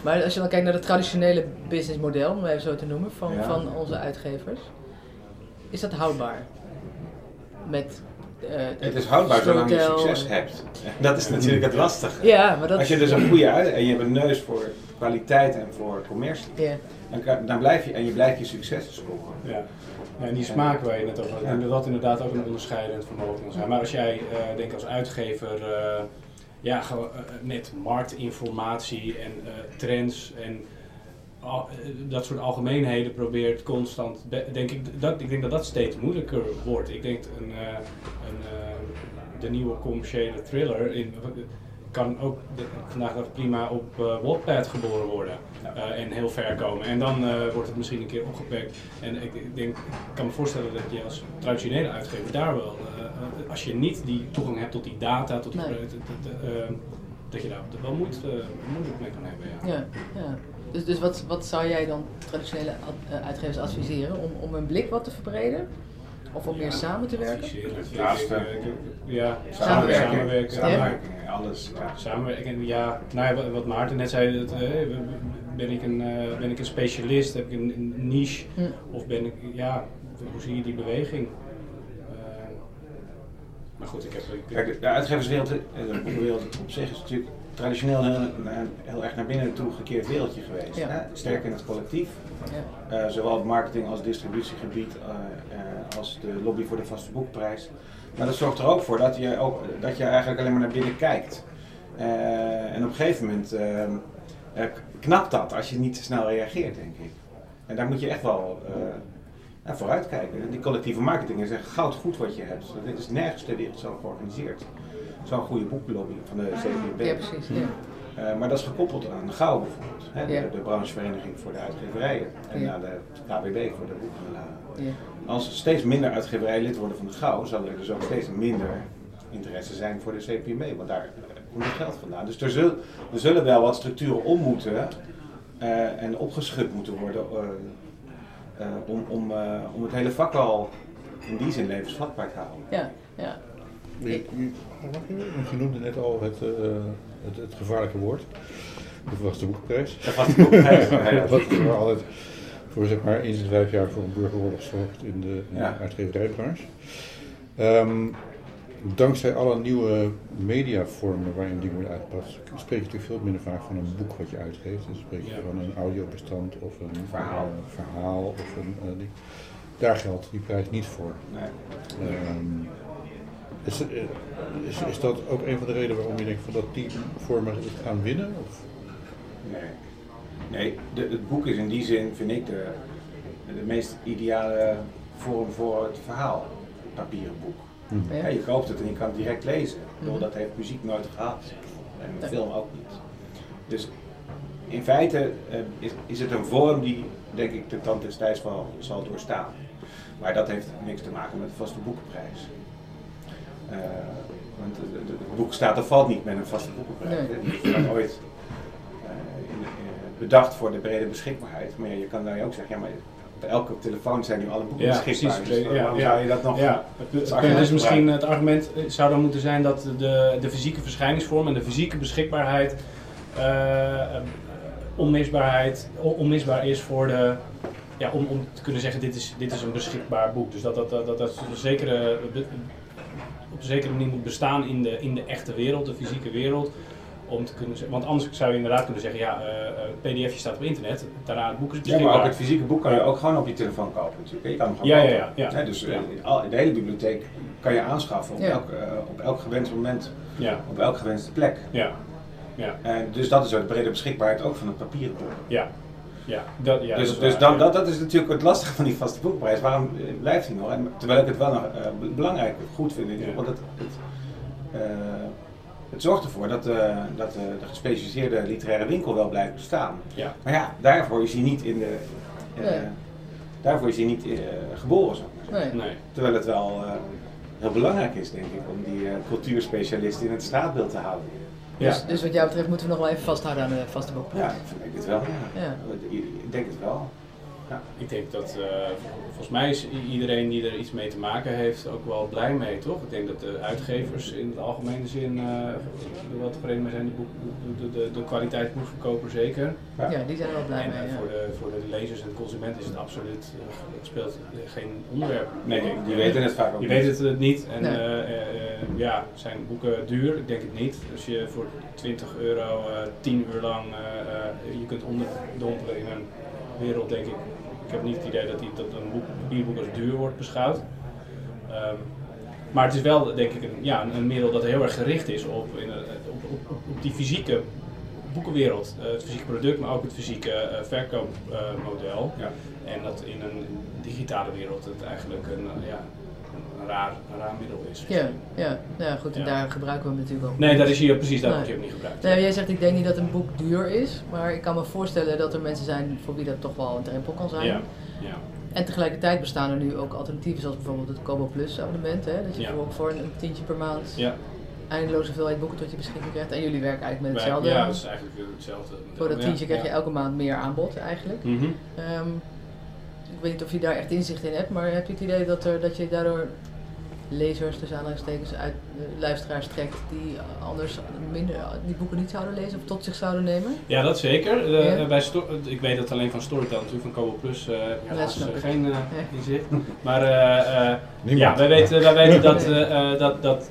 Maar als je dan kijkt naar het traditionele businessmodel, om het even zo te noemen, van, Ja. van onze uitgevers, is dat houdbaar? Met, eh, Het is houdbaar zolang je succes en- hebt. Dat is natuurlijk het lastige. Ja, maar dat... Als je dus een goede uit en je hebt een neus voor kwaliteit en voor commercie, Ja, dan, kan- dan blijf je en je blijft je successen scoren. Ja. Ja, en die smaak waar je net over had, denk dat inderdaad ook een onderscheidend vermogen kan zijn. Maar als jij, eh denk als uitgever, eh, ja, met marktinformatie en eh, trends en al- eh, dat soort algemeenheden probeert constant, denk ik, dat, ik denk dat dat steeds moeilijker wordt. Ik denk een, eh, een, eh, de nieuwe commerciële thriller in, kan ook de- vandaag dag prima op eh Wattpad geboren worden en heel ver komen. En dan wordt het misschien een keer opgepakt. En ik, ik denk, ik kan me voorstellen dat je als traditionele uitgever daar wel, als je niet die toegang hebt tot die data, tot die, Nee. dat- dat- dat je daar wel moet, eh, moeilijk mee kan hebben. Ja. ja, ja. Dus, dus wat, wat zou jij dan traditionele ad- eh, uitgevers adviseren? Om, om hun blik wat te verbreden? Of om meer samen te werken? Ja, Samenwerken. samenwerken. Alles. Ja. Samenwerken, ja. Nou ja, wat- Maarten net zei, dat, eh, ben, ik een, eh, ben ik een specialist, heb ik een, een niche, Hm. of ben ik, ja, hoe zie je die beweging? Eh, maar goed, ik heb... Ik, Kijk, de- de uitgeverswereld, de boekenwereld op zich is natuurlijk traditioneel heel, erg naar binnen toe gekeerd wereldje geweest. Ja. Hè? Sterk in het collectief, Ja. eh, zowel op marketing als distributiegebied, eh, eh, als de lobby voor de vaste boekprijs. Maar dat zorgt er ook voor dat je, ook, dat je eigenlijk alleen maar naar binnen kijkt. En op een gegeven moment knapt dat als je niet te snel reageert, denk ik. En daar moet je echt wel vooruit kijken. Die collectieve marketing is echt goud goed wat je hebt. Dit is nergens ter wereld zo georganiseerd. Zo'n goede boeklobby van de CPB. Ja, precies. Ja. Eh, maar dat is gekoppeld aan Gauw bijvoorbeeld. Hè, de, Ja. de branchevereniging voor de uitgeverijen. En Ja. aan de KBB voor de boekhandelaren. Als er steeds minder uitgeverijen lid worden van de Gauw, zal er dus ook steeds minder interesse zijn voor de CPB. Want daar eh, komt het geld vandaan. Dus er, zul, er zullen wel wat structuren om moeten eh, en opgeschud moeten worden. eh, eh, om, om, eh, om het hele vak al in die zin levensvatbaar te houden. Ja, ja. Je, noemde net al het, eh, het, het gevaarlijke woord. Dat was de boekprijs. Dat was de boekprijs. Ja, ja. Altijd voor zeg maar eens in vijf jaar voor een burgeroorlog zorgt in de, in de Ja. uitgeverijbranche. Ehm, dankzij alle nieuwe mediavormen waarin dingen worden uitgepast, spreek je natuurlijk veel minder vaak van een boek wat je uitgeeft. Dan spreek je van een audiobestand of een Verhaal. eh, verhaal of een ding. Daar geldt die prijs niet voor. Nee. Ehm, is, is, is dat ook een van de redenen waarom je denkt van dat die vormen het gaan winnen? Of? Nee, nee de, het boek is in die zin, vind ik, de, de meest ideale vorm voor het verhaal. Papieren boek. Hm. Ja, je koopt het en je kan het direct lezen. Mhm. Dat heeft muziek nooit gehad. En Nee. film ook niet. Dus in feite eh, is, is het een vorm die, denk ik, de tand des tijds zal doorstaan. Maar dat heeft niks te maken met de vaste boekenprijs. Eh, Want het- het het boek staat of valt niet met een vaste boekenprijs. Nee. hè. Die is dan ooit eh, in- eh, bedacht voor de brede beschikbaarheid. Maar ja, je kan dan ook zeggen, ja, maar op elke telefoon zijn nu alle boeken Ja, beschikbaar. precies. Dus Ja, waarom ja. zou je dat nog... Ja, het, is misschien het argument zou dan moeten zijn dat de, de fysieke verschijningsvorm en de fysieke beschikbaarheid onmisbaarheid, on- onmisbaar is voor de, ja, om, om te kunnen zeggen dit is, dit is een beschikbaar boek. Dus dat dat, dat, dat, dat een zekere, op een zekere manier moet bestaan in de, in de echte wereld, de fysieke wereld. Om te kunnen, want anders zou je inderdaad kunnen zeggen, ja, eh, eh, pdfje staat op internet, daarna het boek is Ja, beschikbaar. maar ook het fysieke boek kan je ook gewoon op je telefoon kopen natuurlijk. Je kan hem gewoon Ja, ja, kopen. ja, ja. Hè, Dus eh, Ja. de hele bibliotheek kan je aanschaffen op, Ja. elk, eh, op elk gewenst moment, Ja, op elk gewenste plek. ja, ja, En dus dat is ook de brede beschikbaarheid ook van het papieren boek. ja. Ja, dat, ja, dat dus is dus waar, dan, ja. dat, dat is natuurlijk het lastige van die vaste boekprijs. Waarom eh, blijft die nog? En, terwijl ik het wel nog eh, be- belangrijk goed vind. Ja. Want het, het, eh, het zorgt ervoor dat, eh, dat de gespecialiseerde literaire winkel wel blijft bestaan. Ja. Maar ja, daarvoor is hij niet in de... eh, Nee. Daarvoor is hij niet eh, geboren, zou ik maar zeggen. Nee. Nee. Terwijl het wel eh, heel belangrijk is, denk ik, om die eh, cultuurspecialist in het straatbeeld te houden. Ja. Dus, dus wat jou betreft moeten we nog wel even vasthouden aan de vaste boek. Ja, ik denk het wel. Ja. Ik denk het wel. Ik denk dat, eh, volgens mij is iedereen die er iets mee te maken heeft ook wel blij mee, toch? Ik denk dat de uitgevers in het algemene zin uh, er wel tevreden mee zijn. De, boek, de, de, de kwaliteitsboekverkoper zeker. Ja, die zijn er wel blij en mee. eh, Ja. voor, de, voor de lezers en de consument is het absoluut, eh, het speelt geen onderwerp. Nee, die weten het vaak ook Je niet. weet het eh, niet. En Nee. eh, eh, eh, ja, zijn boeken duur? Ik denk het niet. Als je voor 20 euro eh 10 uur lang je kunt onderdompelen in een wereld, denk ik. Ik heb niet het idee dat, die, dat een boek, papierboek als duur wordt beschouwd. Ehm, maar het is wel, denk ik, een, ja, een, middel dat heel erg gericht is op, in, eh, op, op, op, die fysieke boekenwereld. Eh, het fysieke product, maar ook het fysieke eh, verkoopmodel. Ja. En dat in een digitale wereld het eigenlijk een, ja, een, raar, een raar middel is. Ja, ja, nou ja, goed, en Ja. daar gebruiken we hem natuurlijk ook. Nee, dat is hier precies, dat Nee. wordt hier ook niet gebruikt. Nou, jij zegt ik denk niet dat een boek duur is, maar ik kan me voorstellen dat er mensen zijn voor wie dat toch wel een drempel kan zijn. Ja, ja. En tegelijkertijd bestaan er nu ook alternatieven zoals bijvoorbeeld het Kobo Plus abonnement, hè, dat je voor, een, tientje per maand ja. eindeloze hoeveelheid boeken tot je beschikking krijgt. En jullie werken eigenlijk met hetzelfde. Ja, dat is eigenlijk weer hetzelfde. voor dat tientje krijg je elke maand meer aanbod eigenlijk. Mhm. Ehm, ik weet niet of je daar echt inzicht in hebt, maar heb je het idee dat, er, dat je daardoor lezers, tussen aanhalingstekens, uit luisteraars trekt die anders minder, die boeken niet zouden lezen of tot zich zouden nemen? Ja, dat zeker. Ja. bij Sto- ik weet dat alleen van Storytel natuurlijk, van Kobo Plus, helaas ik. geen eh, Ja. inzicht. Maar eh, eh, ja, wij weten, wij weten dat, eh, eh, dat, dat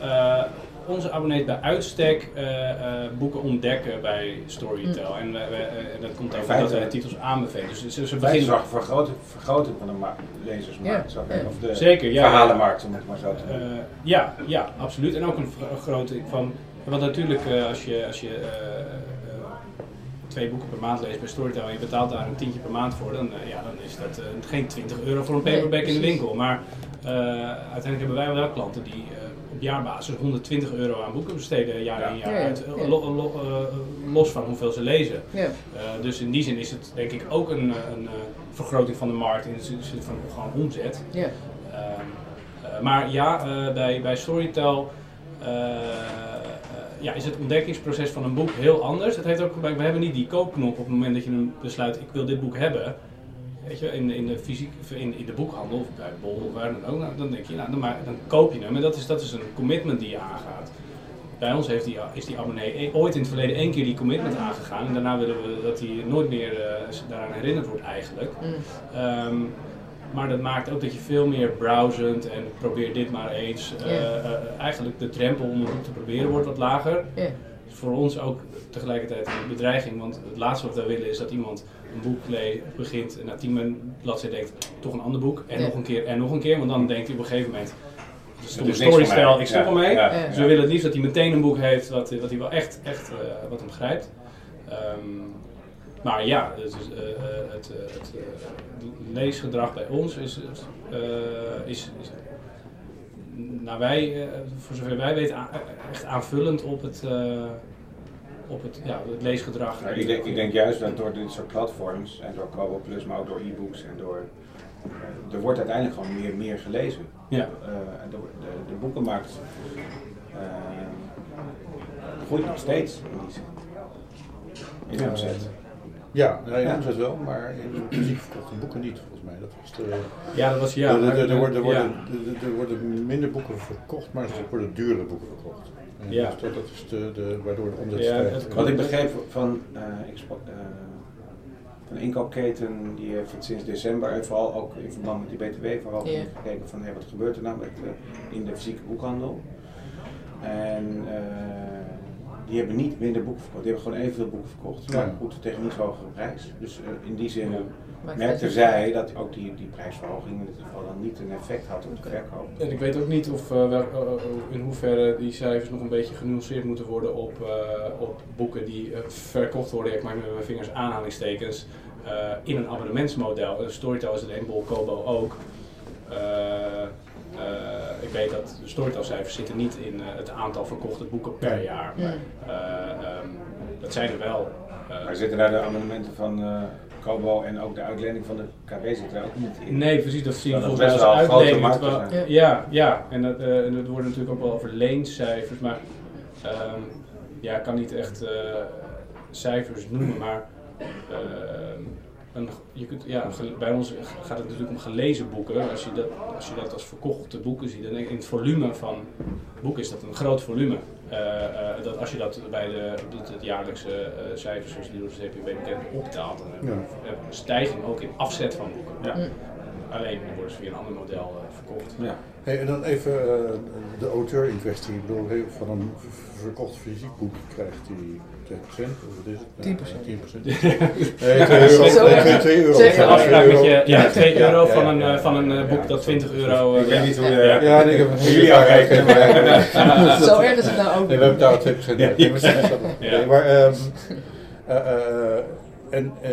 eh, onze abonnees bij uitstek eh, eh, boeken ontdekken bij Storytel. En wij- eh, en dat komt ook omdat wij de titels aanbevelen. Dus ze, ze Wij beginnen zorgen voor van de ma- lezersmarkt, Ja, zou ik zeggen. Of de Zeker, ja, verhalenmarkt, om het maar zo te Eh, noemen. ja, ja, absoluut. En ook een vergroting van. Want natuurlijk, eh, als je, als je twee boeken per maand leest bij Storytel en je betaalt daar een tientje per maand voor, dan, eh, ja, dan is dat geen 20 euro voor een Nee, paperback in de winkel. Maar eh, uiteindelijk hebben wij wel klanten die jaarbasis 120 euro aan boeken besteden, jaar in Ja. jaar Ja, ja, uit. ja. Lo- lo- eh, los van hoeveel ze lezen. Ja, Eh, dus in die zin is het denk ik ook een, eh, een vergroting van de markt in de zin van gewoon omzet. ja. Ehm, eh, maar ja, bij, bij Storytel ja, is het ontdekkingsproces van een boek heel anders. Het heeft ook, we hebben niet die koopknop op het moment dat je een besluit, ik wil dit boek hebben. Weet je, in, in, de fysiek, in, in de boekhandel of bij Bol of waar dan ook, nou, dan denk je, nou, dan, maar, dan koop je hem. En dat is, dat is een commitment die je aangaat. Bij ons heeft die, is die abonnee e- ooit in het verleden één keer die commitment aangegaan. En daarna willen we dat hij nooit meer eh, daaraan herinnerd wordt eigenlijk. Mm. Ehm, maar dat maakt ook dat je veel meer browsend en probeer dit maar eens. Ja. eh, eigenlijk de drempel om boek te proberen wordt wat lager. Is voor ons ook tegelijkertijd een bedreiging, want het laatste wat wij willen is dat iemand een boek begint en na tien bladzijden denkt, toch een ander boek en Ja. nog een keer en nog een keer, want dan denkt hij op een gegeven moment, voor storystijl, ik stop Ja, ermee. ja, Ja. Dus we willen het liefst dat hij meteen een boek heeft wat, wat hij wel echt, echt eh, wat hem grijpt. Ehm, maar ja, het, is, eh, eh, het, het leesgedrag bij ons is, eh, is, is nou wij, eh, voor zover wij weten, a- echt aanvullend op het, eh, op het, ja, het leesgedrag. Nou, ik, denk, ik denk juist dat door dit soort platforms en door Kobo Plus, maar ook door e-books en door. eh, er wordt uiteindelijk gewoon meer, meer gelezen. Ja. Eh, de, de, de boekenmarkt eh, groeit nog steeds in die zin. In Ja. Ja, nee, in Ja. omzet wel, maar in fysiek verkochte boeken niet, volgens mij. Dat was de, Ja, dat was ja. er, worden, er, worden, er- er minder boeken verkocht, maar er worden duurdere boeken verkocht. En Ja. dus dat, dat is de, de, waardoor de omzet Ja, stijgt. Wat ik begreep van, eh, ik sprak, eh, van een inkoopketen, die heeft het sinds december, en vooral ook in verband met die BTW, vooral Ja. gekeken van hey, wat gebeurt er nou met, eh, in de fysieke boekhandel. En eh, die hebben niet minder boeken verkocht, die hebben gewoon evenveel boeken verkocht, maar Ja. goed tegen een iets hogere prijs. Dus eh, in die zin Ja. Maakt merkte zij dat ook die, die prijsverhoging in dit geval dan niet een effect had op de verkoop. En ik weet ook niet of, eh, wel- eh, eh, in hoeverre die cijfers nog een beetje genuanceerd moeten worden op, eh, op boeken die eh, verkocht worden. Ik maak met mijn vingers aanhalingstekens. eh, in een abonnementsmodel. Storytel is het een, Bol Kobo ook. Eh, ik weet dat de Storytel-cijfers zitten niet in eh, het aantal verkochte boeken per jaar. Ja. Eh, ehm, dat zijn er wel. Eh, Maar zitten daar de amendementen van eh Kobo en ook de uitlening van de KB zitten daar ook niet in? Nee, precies, dat zien we Dat volgens mij best als uitlening. terwijl- zijn. Ja, ja, en dat, eh, en dat wordt natuurlijk ook wel over leencijfers, maar ehm, ja, ik kan niet echt eh, cijfers noemen, maar ehm, een, je kunt, ja, bij ons gaat het natuurlijk om gelezen boeken. Als je dat als, je dat als verkochte boeken ziet, dan denk ik, in het volume van boeken is dat een groot volume. Eh, eh, dat als je dat bij de, het, het jaarlijkse eh, cijfers zoals die door de CPB bekend optaalt, dan heb je Ja. heb een stijging ook in afzet van boeken. Ja. Mm. Alleen dan worden ze via een ander model verkocht. Ja. Hey, en dan even de auteur in kwestie. Ik bedoel, van een verkocht fysiek boek krijgt hij 2%, of wat is het? 10%. 10%. Nee, 2 euro. Zo, Nee, ja. 2 2 euro. Zeker. Afspraak twee met je, euro. ja, 2 Ja, euro ja, van een, ja. eh, van een eh, boek Ja, dat zo- 20 zo- euro... eh, Ik weet ja. niet hoe de... Ja. Ik heb een Jullie afrekenen, maar- Zo erg is het nou ook. Nee, we betalen 2%. Ja. Nee, maar ehm, eh, eh, en, eh,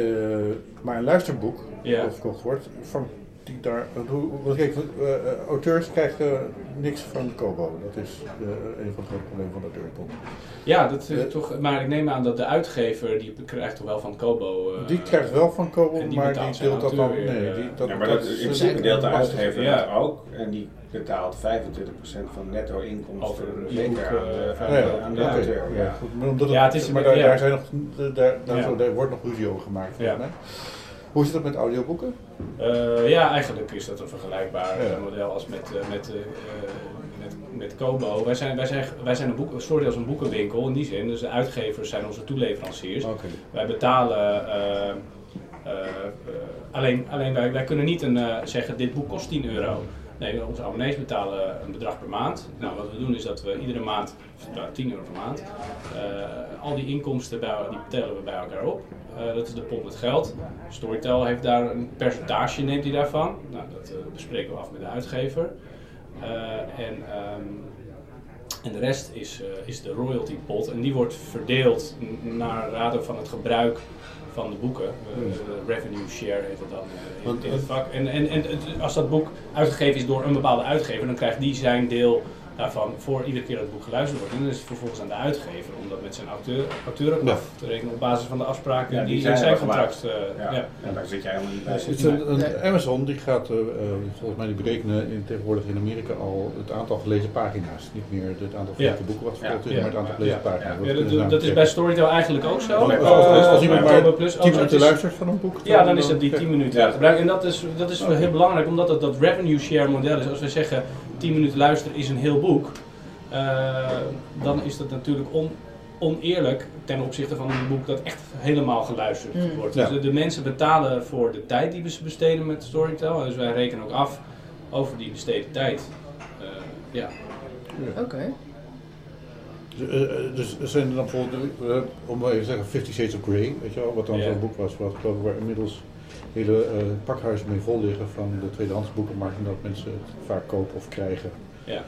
maar een luisterboek, Ja. dat verkocht wordt, van die daar, want kijk, eh, eh, auteurs krijgen niks van Kobo. Dat is eh, een van de grote problemen van de auteursbond. Ja, dat is toch, maar ik neem aan dat de uitgever, die krijgt toch wel van Kobo... eh, Die krijgt wel van Kobo, maar die deelt dat dan. Nee, die, dat, Ja, maar dat, in principe deelt de uitgever Ja. dat ook. En die betaalt 25% van netto inkomsten Over zeker aan de, auteur. Ja, het is maar daar, zijn nog, daar, wordt nog ruzie over gemaakt Ja. Hoe zit dat met audioboeken? Eh, ja, eigenlijk is dat een vergelijkbaar Ja. model als met, eh, met, eh, met, met Kobo. Wij zijn, wij zijn, wij zijn een boek, als een boekenwinkel in die zin. Dus de uitgevers zijn onze toeleveranciers. Wij betalen. alleen alleen wij, wij kunnen niet een, zeggen: dit boek kost 10 euro. Nee, onze abonnees betalen een bedrag per maand. Nou, wat we doen is dat we iedere maand, nou, 10 euro per maand, al die inkomsten bij, die tellen we bij elkaar op. Eh, dat is de pot met geld. Storytel heeft daar een percentage, neemt hij daarvan. Nou, dat eh, bespreken we af met de uitgever. Eh, en, ehm, en de rest is, is de royalty pot en die wordt verdeeld naar raden van het gebruik van de boeken. De revenue share heet het dan in, in het vak. En, en, en als dat boek uitgegeven is door een bepaalde uitgever, dan krijgt die zijn deel daarvan voor iedere keer dat het boek geluisterd wordt. En dan is het vervolgens aan de uitgever om dat met zijn auteur, auteur ook Ja. af te rekenen op basis van de afspraken Ja, die, die in zijn zijn contract. eh, Ja. ja. En daar zit jij helemaal niet bij. Dus- een, een Nee. Amazon die gaat eh, eh, volgens mij die berekenen in, tegenwoordig in Amerika al het aantal gelezen pagina's. Niet meer het aantal Ja. verkochte boeken wat verkocht is, maar het aantal gelezen Ja. pagina's. Ja. Dat dat, dat is bij. Storytel eigenlijk ook zo. Als, iemand bij maar Kobo Plus 10 ook, minuten dat is- luistert van een boek, Ja, dan is het die kijk, 10 minuten. En dat is, dat is heel belangrijk, omdat het dat revenue share model is. Als we zeggen 10 minuten luisteren is een heel boek, eh, dan is dat natuurlijk on, oneerlijk ten opzichte van een boek dat echt helemaal geluisterd Mm. wordt. Ja. Dus de, de mensen betalen voor de tijd die ze besteden met Storytel. Dus wij rekenen ook af over die besteden tijd. Eh, ja. Oké. Dus, eh, dus er zijn er dan bijvoorbeeld, om maar even te zeggen, Fifty Shades of Grey, weet je wel, wat dan zo'n boek was, wat geloof ik waar inmiddels hele eh, pakhuizen mee vol liggen van de tweedehands boekenmarkt, en dat mensen het vaak kopen of krijgen Ja.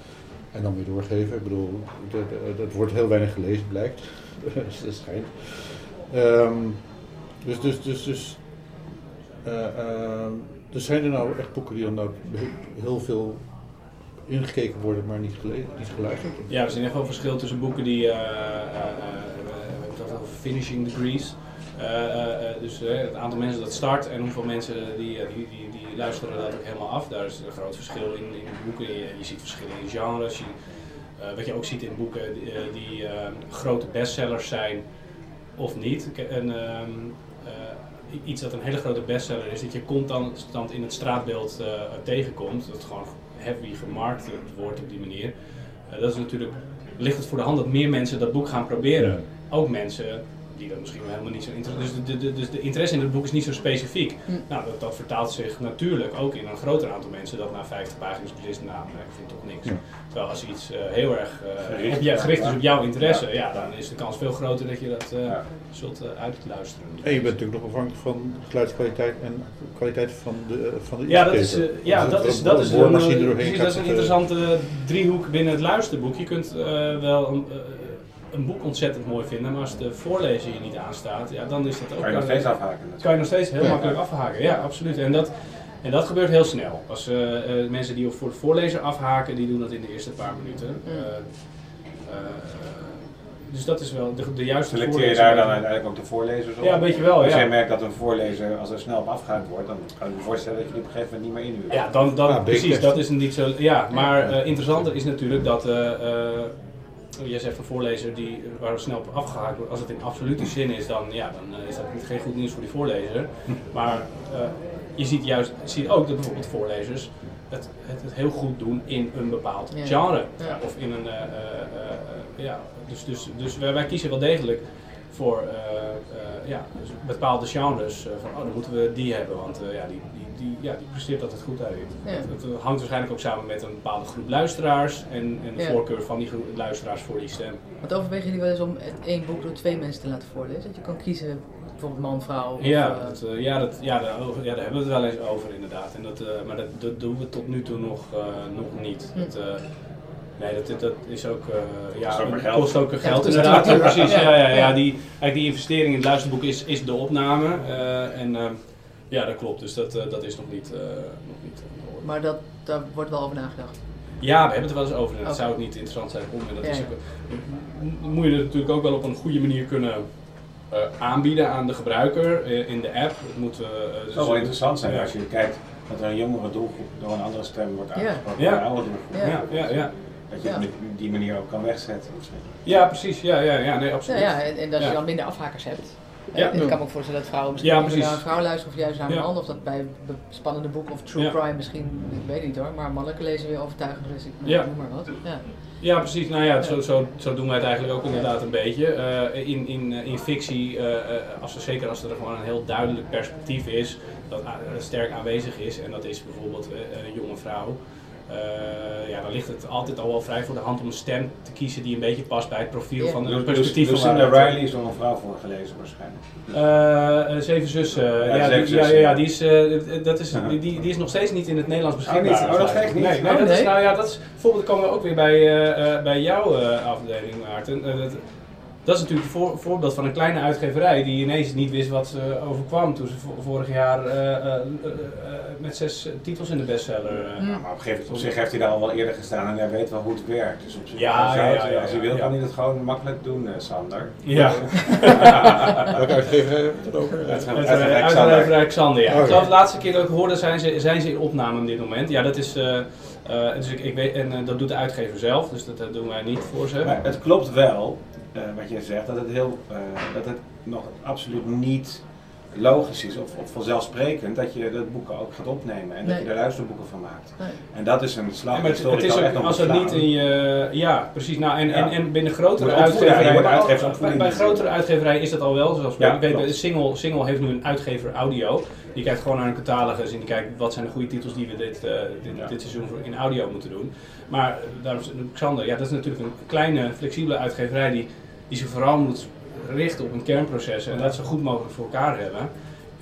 en dan weer doorgeven. Ik bedoel, dat, wordt heel weinig gelezen, blijkt. Dus dat schijnt. Ehm, dus, dus, dus, dus, dus zijn er nou echt boeken die dan nou heel veel ingekeken worden, maar niet, gelezen, niet geluisterd? Ja, er is in ieder geval een verschil tussen boeken die, hebben het over finishing degrees. Eh, eh, eh, dus het aantal mensen dat start en hoeveel mensen die, die, die, die luisteren dat ook helemaal af. Daar is een groot verschil in, in boeken. Je, je ziet verschillen in genres. Je, wat je ook ziet in boeken die, die grote bestsellers zijn of niet. En, ehm, eh, iets dat een hele grote bestseller is, dat je constant in het straatbeeld tegenkomt. Dat gewoon heavy gemarkt wordt op die manier. Dat is natuurlijk, ligt het voor de hand dat meer mensen dat boek gaan proberen. Ook mensen die dat misschien wel helemaal niet zo interessant Dus de, de, dus de interesse in het boek is niet zo specifiek. Hm. Nou, dat, dat vertaalt zich natuurlijk ook in een groter aantal mensen dat na 50 pagina's beslist, nou, ik vind toch niks. Terwijl als iets eh, heel erg eh, Gericht is, gericht is ja. op jouw interesse, Ja. ja. dan is de kans veel groter dat je dat eh, Ja. zult uitluisteren. En je bent natuurlijk nog afhankelijk van geluidskwaliteit en kwaliteit van de, van de Ja, dat is, ja, dat is, dat is, een, dat is een interessante driehoek binnen het luisterboek. Je kunt eh, wel een, een boek ontzettend mooi vinden, maar als de voorlezer je niet aanstaat, ja, dan is dat ook Kan je nog eh, steeds afhaken. kan je nog steeds heel Ja. makkelijk afhaken. Ja, absoluut. En dat, en dat gebeurt heel snel. Als eh, eh, mensen die voor de voorlezer afhaken, die doen dat in de eerste paar minuten. Mm. Eh, eh, dus dat is wel de, de juiste Selecteer je voorlezer. daar dan uiteindelijk ook de voorlezers op? Ja, een beetje wel, Als ja. jij merkt dat een voorlezer, als er snel op afgehaakt wordt, dan kan ik me voorstellen dat je die op een gegeven moment niet meer inhuurt. Ja, dan, dan precies, dat is niet zo. Ja, maar eh, interessanter is natuurlijk dat. Jij zegt een voorlezer die, waar snel op afgehaakt wordt. Als het in absolute zin is, dan, ja, dan eh, is dat niet, geen goed nieuws voor die voorlezer. Maar eh, je ziet juist je ziet ook dat bijvoorbeeld voorlezers het, het, het heel goed doen in een bepaald Ja. genre. Ja. Of in een. eh, eh, eh, ja, dus dus, dus wij, wij kiezen wel degelijk voor eh, eh, ja, dus bepaalde genres. van, oh, dan moeten we die hebben, want eh, ja, die, die, die, ja, die presteert altijd goed uit. Ja. Het, het hangt waarschijnlijk ook samen met een bepaalde groep luisteraars en, en de Ja. voorkeur van die groep luisteraars voor die stem. Want overwegen jullie wel eens om het één boek door twee mensen te laten voorlezen? Dat je kan kiezen, bijvoorbeeld man, vrouw. Of, Ja, eh, dat, eh, ja, dat, ja, daar, ja, daar hebben we het wel eens over inderdaad. En dat, eh, maar dat, dat doen we tot nu toe nog, eh, nog niet. Hm. Dat, eh, nee, dat, dat is ook, eh, ja, Kost ook geld. kost ook Ja, inderdaad. Ja, precies, ja. ja, ja, die, eigenlijk die investering in het luisterboek is, is de opname. eh, en eh, ja, dat klopt. Dus dat, eh, dat is nog niet, eh, nog niet aan de orde. Maar dat, daar wordt wel over nagedacht. Ja, we hebben het er wel eens over. En het Oké. zou ook niet interessant zijn om. En dat Ja, is ja. ook, moet je het natuurlijk ook wel op een goede manier kunnen eh, aanbieden aan de gebruiker eh, in de app. Het moet, eh, Het dus- zou wel interessant zijn Ja. als je kijkt dat er een jongere doelgroep door een andere stem wordt Ja. aangesproken Ja. dan een oude doelgroep. Ja. Ja, ja, ja. Dat je het Ja. met die manier ook kan wegzetten. ja, precies. Ja, ja, ja, nee, Ja, absoluut. ja en, en dat je Ja. dan minder afhakers hebt. Ja. Ik kan me ook voorstellen dat vrouwen misschien Ja, naar een vrouw luisteren of juist naar een Ja. man. Of dat bij spannende boeken of true crime misschien, ik weet niet hoor, maar mannelijke lezen weer overtuigender is. Ik Ja. noem maar wat. Ja. Ja, precies. Nou ja, zo, zo, zo doen wij het eigenlijk ook inderdaad een beetje. Eh, in, in, eh, in fictie, eh, als er, zeker als er gewoon een heel duidelijk perspectief is, dat sterk aanwezig is, en dat is bijvoorbeeld een jonge vrouw. Eh, ja, dan ligt het altijd al wel vrij voor de hand om een stem te kiezen die een beetje past bij het profiel van de Lu- perspectief van Lucinda Riley is door een vrouw voorgelezen waarschijnlijk. Eh, eh, Zeven Zussen. Ja, ja, Zeven die, ja, Zussen, ja, ja. ja, die is, eh, dat is, die, die, is nog steeds niet in het Nederlands beschikbaar. Oh, niet? Oh, dat geeft niet? Nee, nee, Oh, dat is, nou ja, dat is, bijvoorbeeld komen we ook weer bij, eh, eh, bij jouw eh, afdeling, Maarten. Dat, dat is natuurlijk een voor, voorbeeld van een kleine uitgeverij die ineens niet wist wat ze overkwam toen ze vo- vorig jaar eh, eh, eh, met zes titels in de bestseller. Nou, maar op, een gegeven moment, op zich heeft hij daar al wel eerder gestaan en hij weet wel hoe het werkt. Dus op zich, Ja, als, hij- ja, ja, ja, als hij wil ja. kan hij dat gewoon makkelijk doen, eh, Sander. Ja. Welke uitgever heeft het over? Uit- Uit uit- uit- Uitgeverij Xander, ja. Oh, de laatste keer dat ik hoorde zijn ze, zijn ze in opname op dit moment. Ja, dat is... eh, eh, dus ik, ik weet, en dat doet de uitgever zelf, dus dat, doen wij niet voor ze. Maar het klopt wel, wat je zegt, dat het, heel, eh, dat het nog absoluut niet logisch is of, of vanzelfsprekend dat je dat boeken ook gaat opnemen en dat je er luisterboeken van maakt. Nee. En dat is een slag Ja, het, het is ook, echt nog als het niet in je... Ja, precies. Nou, en, Ja. en, en binnen grotere uitgeverijen... bij, grotere uitgeverijen is dat al wel. Zoals Ja, ik weet, Single, Single heeft nu een uitgever audio. Die kijkt gewoon naar een catalogus en die kijkt wat zijn de goede titels die we dit, eh, dit, Ja. dit seizoen voor- in audio moeten doen. Maar daarom Xander, ja, dat is natuurlijk een kleine, flexibele uitgeverij die, die zich vooral moet richten op een kernproces en dat zo goed mogelijk voor elkaar hebben.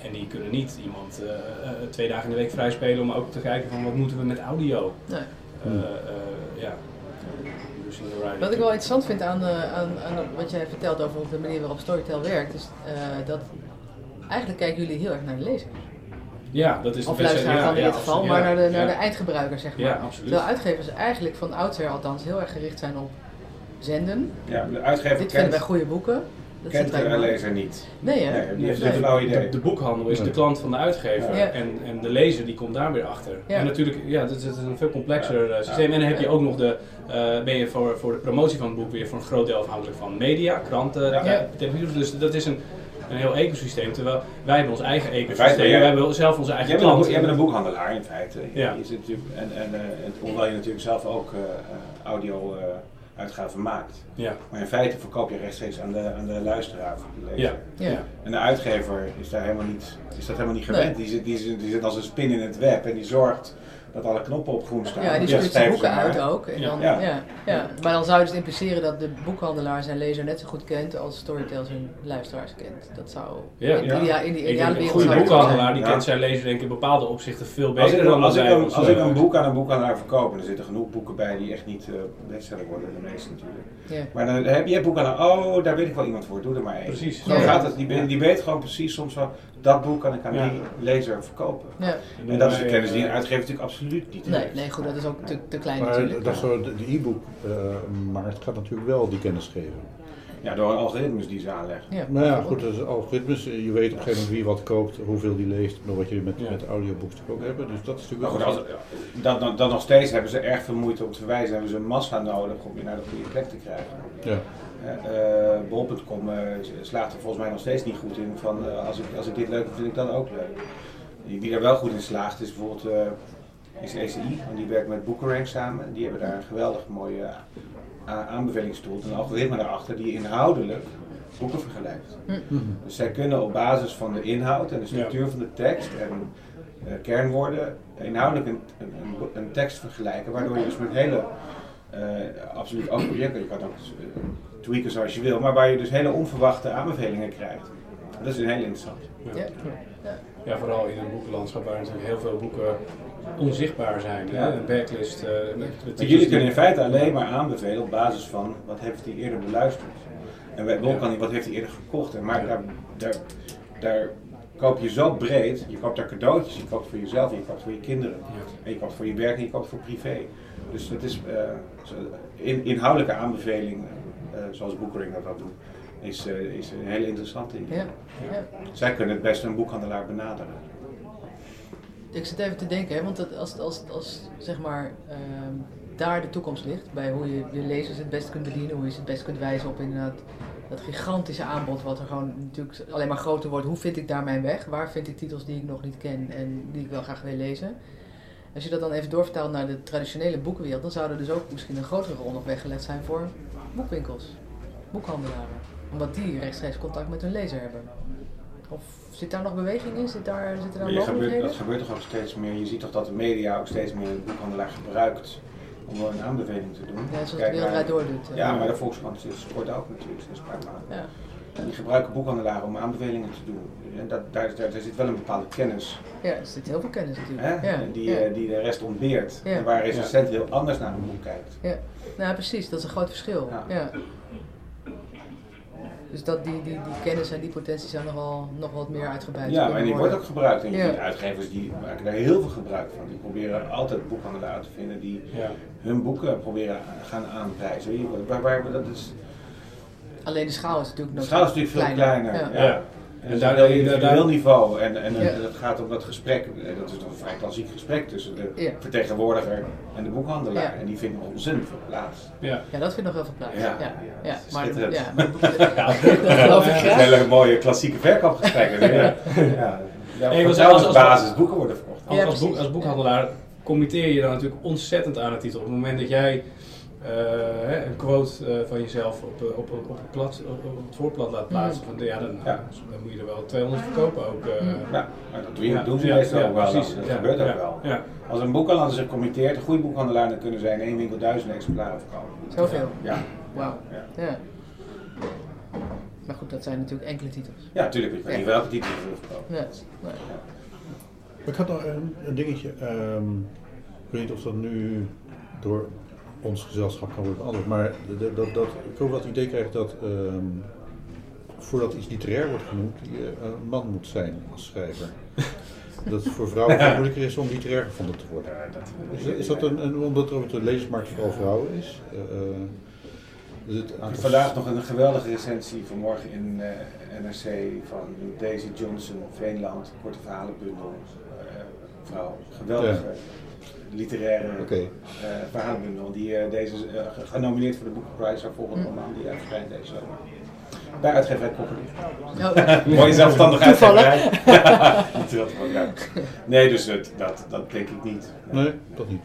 En die kunnen niet iemand eh, eh, twee dagen in de week vrijspelen om ook te kijken van wat moeten we met audio. Nee. Eh, eh, ja. Lucinda Riley. Wat ik wel interessant vind aan, eh, aan, aan wat jij vertelt over de manier waarop Storytel werkt, is eh, dat eigenlijk kijken jullie heel erg naar de lezer. Ja, dat is de Of luisteraar dan in ja, dit geval, maar naar de, naar de eindgebruiker zeg maar. Ja, absoluut. Terwijl uitgevers eigenlijk van oudsher althans heel erg gericht zijn op zenden. Ja, de uitgever Dit vinden wij goede boeken. Dat Kent de lezer niet. Nee, hè? Nee, die heeft Nee. een flauw De, idee. de boekhandel is Ja. de klant van de uitgever Ja. en, en de lezer die komt daar weer achter. Ja. En natuurlijk, ja, dat is, een veel complexer eh, systeem. En dan heb je ook nog de, eh, ben je voor, voor de promotie van het boek weer voor een groot deel afhankelijk van media, kranten, Ja. eh, televisie. Dus dat is een, een heel ecosysteem. Terwijl wij hebben ons eigen feite ecosysteem, jij- wij hebben zelf onze eigen Jij bent, een, jij bent een boekhandelaar in feite. Ja. Je zit en, en, eh, en hoewel je natuurlijk zelf ook eh, eh, audio eh, uitgaven maakt. Ja, Maar in feite verkoop je rechtstreeks aan de, aan de luisteraar of de lezer. ja, Ja. En de uitgever is daar helemaal niet, is dat helemaal niet Nee. gewend. Die, zit, die, zit, die zit als een spin in het web en die zorgt dat alle knoppen op groen staan. Ja, die stuurt zijn boeken maar. uit ook. En Ja. dan, Ja. ja. Ja, Maar dan zou je dus impliceren dat de boekhandelaar zijn lezer net zo goed kent als Storytel zijn luisteraars kent. Dat zou Ja. in, Ja. idea- in die ideale denk, een wereld goede boekhandelaar die Ja. kent zijn lezer denk ik in bepaalde opzichten veel Als ik, beter dan als, ik, als ik een boek aan een boekhandelaar verkoop, en er zitten genoeg boeken bij die echt niet eh bestseller worden, de meeste natuurlijk. Ja. Maar dan heb je het boek aan, oh, daar weet ik wel iemand voor, doe er maar één. Precies. Zo gaat het. Die, die weet gewoon precies soms wel, dat boek kan ik aan Ja. die lezer verkopen. Ja. En dat is de kennis die een uitgever natuurlijk absoluut niet Nee, heeft. nee, goed, dat is ook te, te klein Maar natuurlijk. dat is zo, de de e-book eh, markt gaat natuurlijk wel die kennis geven. Ja, door algoritmes die ze aanleggen. Ja. Nou ja, goed, dat is algoritmes. Je weet op een gegeven moment wie wat koopt, hoeveel die leest, maar wat je met, Ja. met audiobooks ook hebben. Dus dat is natuurlijk goed, wel. als, dan, dan, dan nog steeds hebben ze erg veel moeite om te verwijzen. Hebben ze een massa nodig om je naar de goede plek te krijgen. Ja. Eh, Bol.com eh, slaagt er volgens mij nog steeds niet goed in van eh, als, ik, als ik dit leuk vind, vind ik dat ook leuk. Die, die er wel goed in slaagt is bijvoorbeeld eh, is ECI, want die werkt met Bookerang samen. Die hebben daar een geweldig mooie aanbevelingstool, een algoritme daarachter die inhoudelijk boeken vergelijkt. Mhm. Dus zij kunnen op basis van de inhoud en de structuur van de tekst en eh, kernwoorden inhoudelijk een, een, een, een tekst vergelijken, waardoor je dus met hele, eh, absoluut ook projecten, je kan ook eh, tweaken zoals je wil, maar waar je dus hele onverwachte aanbevelingen krijgt. Dat is een heel interessant. Ja. Ja. Ja, vooral in een boekenlandschap waar natuurlijk heel veel boeken onzichtbaar zijn. Ja. Hè? Een backlist eh, met, met jullie die- kunnen in feite alleen maar aanbevelen op basis van wat heeft hij eerder beluisterd. En bij Bol kan hij wat heeft hij eerder gekocht. En maar daar, daar, daar koop je zo breed, je koopt daar cadeautjes, je koopt voor jezelf, je koopt voor je kinderen. Ja. En je koopt voor je werk en je koopt voor privé. Dus het is eh, zo- in, inhoudelijke aanbeveling, eh, zoals Boekering dat doet, is, eh, is een hele interessante. Ja. Ja. Zij kunnen het best een boekhandelaar benaderen. Ik zit even te denken, hè, want dat als, als, als zeg maar ehm, daar de toekomst ligt, bij hoe je je lezers het best kunt bedienen, hoe je ze het best kunt wijzen op inderdaad dat gigantische aanbod, wat er gewoon natuurlijk alleen maar groter wordt. Hoe vind ik daar mijn weg? Waar vind ik titels die ik nog niet ken en die ik wel graag wil lezen? Als je dat dan even doorvertaalt naar de traditionele boekenwereld, dan zou er dus ook misschien een grotere rol nog weggelegd zijn voor boekwinkels, boekhandelaren. Omdat die rechtstreeks contact met hun lezer hebben. Of zit daar nog beweging in? Zit daar, zitten daar mogelijkheden? dat gebeurt toch ook steeds meer. Je ziet toch dat de media ook steeds meer de boekhandelaar gebruikt om wel een aanbeveling te doen. Ja, zoals de Kijk wereldwijd naar- door doet. eh. Ja, maar de Volkskrant is sport ook natuurlijk sinds een paar maanden. Ja. Die gebruiken boekhandelaren om aanbevelingen te doen. En dat, daar, daar, daar zit wel een bepaalde kennis ja, er zit heel veel kennis natuurlijk. Ja, Die, ja. eh, die de rest ontbeert. Ja. En waar een recensent heel anders naar een boek kijkt. Ja. Nou, precies, dat is een groot verschil. Ja. Ja. Dus dat die, die, die kennis en die potentie zou nog wel, nog wat meer uitgebreid Ja, en die wordt worden. ook gebruikt. En je Ja. ziet uitgevers die maken daar heel veel gebruik van. Die proberen altijd boekhandelaren te vinden die Ja. hun boeken proberen gaan aanprijzen. Waar, waar, dat is, Alleen de schaal is natuurlijk de nog schaal is natuurlijk veel kleiner. Ja. Ja. En, En daar, daar- daar, daar- individueel niveau. En, en Ja. het gaat om dat gesprek. eh, Dat is toch een vrij klassiek gesprek tussen de Ja. vertegenwoordiger en de boekhandelaar. Ja. En die vinden ontzettend veel plaats. Ja. Ja, dat vindt nog heel veel plaats. Ja. Ja, ja. Maar, ja, maar dat Ja. graag. Hele mooie klassieke verkoopgesprekken. ja. Ja. Ja, want als- als- vertrouwensbasis boeken worden verkocht. Als, Ja, als, boek, als boekhandelaar committeer je dan natuurlijk ontzettend aan de titel. Op het moment dat jij eh, een quote eh, van jezelf op, eh, op, op, op, het plat, op, op het voorblad laat plaatsen, van, ja, dan, Ja. dan moet je er wel 200 verkopen ook. eh. Mm. Ja, maar dat doen, Ja, doen ze ja, meestal ja, ook wel. precies. Dat Ja, gebeurt ook ja, wel. Ja. Als een boekhandelaar zich committeert, een goede boekhandelaar, dan kunnen zij in één winkel duizend exemplaren verkopen. Zoveel. Ja. Wauw. Ja. Ja. Maar goed, dat zijn natuurlijk enkele titels. Ja, natuurlijk. Ik weet niet welke titel je wil verkopen. Ja. Ik had nog een, een dingetje. ehm, ik weet niet of dat nu door ons gezelschap kan worden beantwoord. Maar de- dat, dat, ik ook wel het idee krijg dat ehm, voordat iets literair wordt genoemd, je een man moet zijn als schrijver. Dat het voor vrouwen veel moeilijker is om literair gevonden te worden. Is, dat- is dat een, een, omdat er op de lezersmarkt vooral vrouwen is? Eh, eh, Dus het Vandaag nog een geweldige recensie vanmorgen in eh, NRC van Daisy Johnson, Veenland, korte verhalenbundel. Eh, vrouw, geweldige literaire Oké. eh, verhalenbundel. Die eh, deze eh, ge- genomineerd voor de Boekenprijs, haar volgende roman die eh, verschijnt deze zomer. Bij uitgeverij Koppelier. Oh, Mooie zelfstandig Toevallig. uitgeverij. Nee, dus het, dat, dat denk ik niet. Nee, dat niet.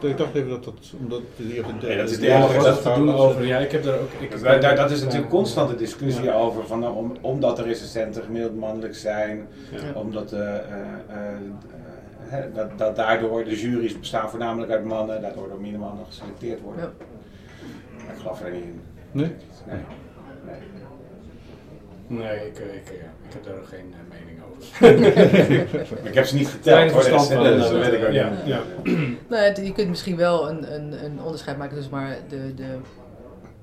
Nee. Ik dacht even dat dat, omdat die op de Nee, dat is de de- Ja, er dat te doen over. Ja, ik heb daar ook. Ik, daar, dat is natuurlijk constante discussie Ja. over, van, nou, om, omdat de recensenten gemiddeld mannelijk zijn, Ja. omdat eh, eh, eh, eh, hè, dat, dat daardoor de jury's bestaan voornamelijk uit mannen, daardoor door minder mannen geselecteerd worden. Ja. Ik geloof er niet in. Nee? Nee. nee. Nee, ik, eh, ik, eh, ik heb daar geen eh, mening over. Ik heb ze niet geteld hoor, de dat weet ik ook ja, niet. ja. Nou, het- je kunt misschien wel een, een, een onderscheid maken tussen maar de, de,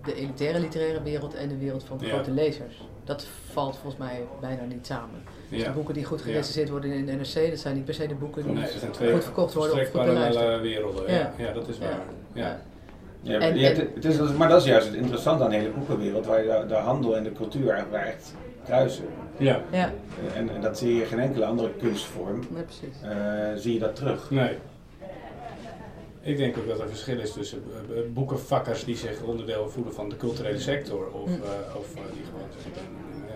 de elitaire literaire wereld en de wereld van de Ja. grote lezers. Dat valt volgens mij bijna niet samen. Dus Ja. de boeken die goed Ja. gerecenseerd worden in de NRC, dat zijn niet per se de boeken die Nee, goed verkocht worden parallele beluisterd. werelden. Ja. Dat is Ja. waar. Ja. En- en- het is, maar dat is juist het interessante aan de hele boekenwereld, waar je de, de handel en de cultuur eigenlijk echt kruisen. Ja. Ja, En, en dat zie je in geen enkele andere kunstvorm, nee, precies. eh, zie je dat terug. Nee. Ik denk ook dat er verschil is tussen eh, eh, boekenvakkers die zich onderdeel voelen van de culturele sector of, Mm. eh, of die gewoon zeggen, ik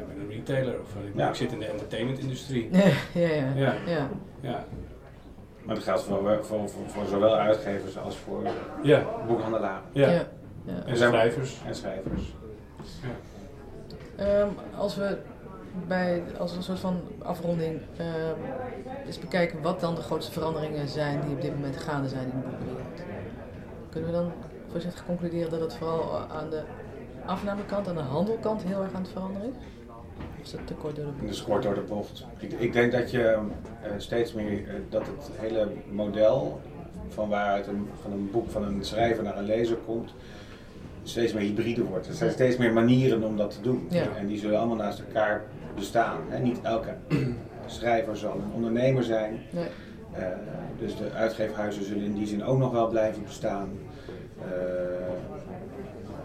ben, een retailer of ik, Ja. ik zit in de entertainmentindustrie. Ja, ja, ja. Ja. Maar dat geldt voor, voor, voor, voor zowel uitgevers als voor Ja. boekhandelaren Ja. ja. ja. En schrijvers. en schrijvers. Ehm, als we bij, als een soort van afronding ehm, eens bekijken wat dan de grootste veranderingen zijn die op dit moment gaande zijn in de boekenwereld. Kunnen we dan voorzichtig concluderen dat het vooral aan de afnamekant, aan de handelkant heel erg aan het veranderen is? Of is dat te kort door de bocht? Dus kort door de bocht. Ik, ik denk dat je eh, steeds meer, eh, dat het hele model van waaruit een, van een boek van een schrijver naar een lezer komt, steeds meer hybride wordt. Er zijn steeds meer manieren om dat te doen. Ja. En die zullen allemaal naast elkaar bestaan. Hè? Niet elke schrijver zal een ondernemer zijn. Nee. Eh, dus de uitgeefhuizen zullen in die zin ook nog wel blijven bestaan.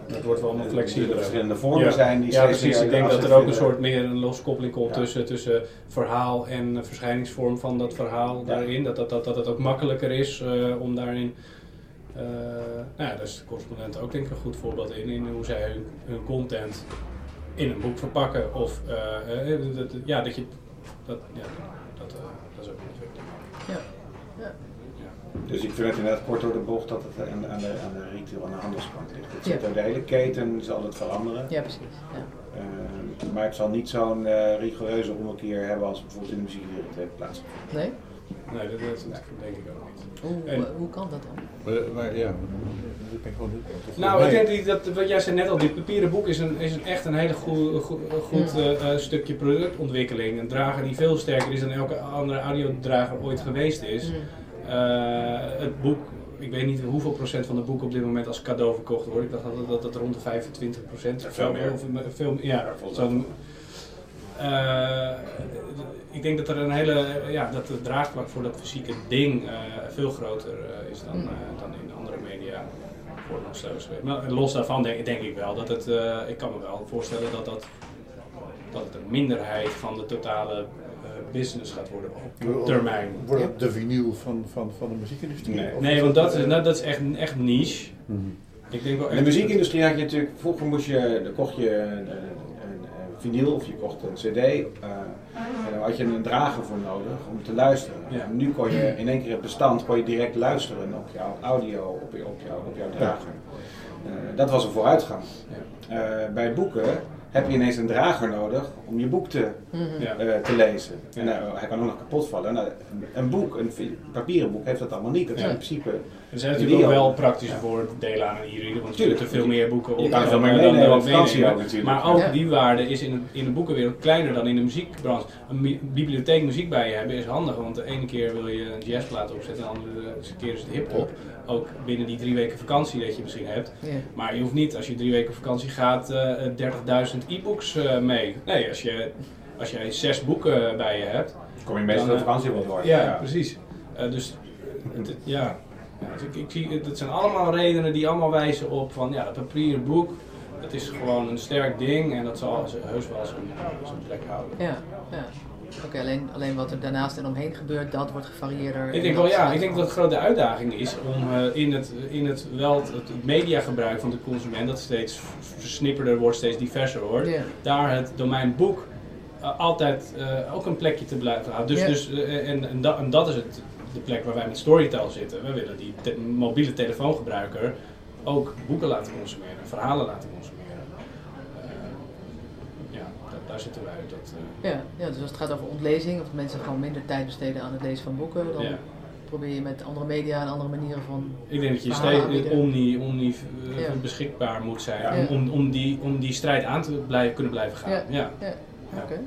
Het wordt wel allemaal er flexibeler. verschillende vormen Ja. zijn die Ja, precies. Ik denk dat er ook een soort meer een loskoppeling komt Ja. tussen, tussen verhaal en eh, verschijningsvorm van dat verhaal Ja. daarin. Dat, dat, dat, dat het ook makkelijker is eh, om daarin. eh nou ja, daar is de correspondent ook denk ik een goed voorbeeld in, in hoe zij hun, hun content in een boek verpakken. Of dat, dat- ja, dat je. Dat, ja, dat, eh, dat is ook een ontwikkeling. Ja. Dus ik vind het inderdaad kort door de bocht dat het aan de, aan de, aan de retail, aan de handelskant ligt. Het Ja. zit door de hele keten, zal het veranderen. ja, precies. Ja. Eh, maar het zal niet zo'n eh, rigoureuze ommekeer hebben als bijvoorbeeld in de muziekwereld heeft plaatsgevonden. Nee? Nee, dat, dat, dat denk ik ook niet. Hoe, En- hoe kan dat dan? Maar, maar ja, ik ben gewoon of Nou, ik denk dat, wat jij zei net al, dit papieren boek is, een, is een echt een hele goe- goe- goed eh, eh, stukje productontwikkeling. Een drager die veel sterker is dan elke andere audiodrager ooit geweest is. Eh, het boek, ik weet niet hoeveel procent van de boeken op dit moment als cadeau verkocht wordt. Ik dacht dat dat, dat rond de 25 procent Ja, veel meer. Of, veel, ja, Ja, eh, ik denk dat er een hele, ja, dat het draagvlak voor dat fysieke ding eh, veel groter eh, is dan, Mm. eh, dan in andere media voor nog steeds geweest. Maar los daarvan denk, denk ik wel dat het, eh, ik kan me wel voorstellen dat dat, dat het een minderheid van de totale eh, business gaat worden op termijn. Wordt het de vinyl van, van, van de muziekindustrie? Nee. Want dat is, eh, nou, dat is echt, echt niche. mhm. Ik denk wel In echt de muziekindustrie had je natuurlijk, vroeger moest je, dan kocht je een, een, een vinyl of je kocht een cd. eh, en dan had je een drager voor nodig om te luisteren. Ja. Nu kon je in één keer het bestand kon je direct luisteren op jouw audio, op, je, op, jou, op jouw drager. Eh, dat was een vooruitgang. Eh, bij boeken heb je ineens een drager nodig om je boek te, Mhm. Ja. eh, te lezen. En, nou, hij kan ook nog kapot vallen. Nou, een, een boek, een papieren boek heeft dat allemaal niet. Dat is Ja. in principe Er zijn natuurlijk ook wel praktische Ja. voordelen aan een e-reader, want je kunt er veel meer boeken op Je kan veel meer meenemen natuurlijk. Maar ook Ja. die waarde is in, het- in de boekenwereld kleiner dan in de muziekbranche. Een bibliotheek muziek bij je hebben is handig, want de ene keer wil je een jazzplaat opzetten, de andere keer is het hip-hop. Ook binnen die drie weken vakantie dat je misschien hebt. Ja. Maar je hoeft niet, als je drie weken vakantie gaat, eh, 30.000 e-books eh, mee. Nee, als, je, als jij zes boeken bij je hebt, kom je meestal Dan, de eh, vakantie wel door. ja, precies. Eh, dus het- het- ja, ja dus ik, ik zie, het zijn allemaal redenen die allemaal wijzen op van ja, dat papieren boek het is gewoon een sterk ding en dat zal heus wel zijn, zijn plek houden. Ja, ja. Oké, alleen, alleen wat er daarnaast en omheen gebeurt, dat wordt gevarieerder. Ik denk wel, ja, ik denk dat het grote uitdaging is om uh, in, het, in het wel het, het mediagebruik van de consument, dat steeds versnipperder wordt, steeds diverser wordt, daar het domein boek uh, altijd uh, ook een plekje te blijven houden. Dus, dus, en, en, dat, en dat is het, de plek waar wij met Storytel zitten. We willen die te- mobiele telefoongebruiker ook boeken laten consumeren, verhalen laten consumeren. Eh, ja, da- daar zitten wij. Dat, eh, Ja, ja, dus als het gaat over ontlezing, of mensen gewoon minder tijd besteden aan het lezen van boeken, dan ja. probeer je met andere media en andere manieren van. Ik denk dat je steeds omni, omni eh, Ja. beschikbaar moet zijn om, om, die, om die strijd aan te blijven, kunnen blijven gaan. Ja. Ja. Ja, oké.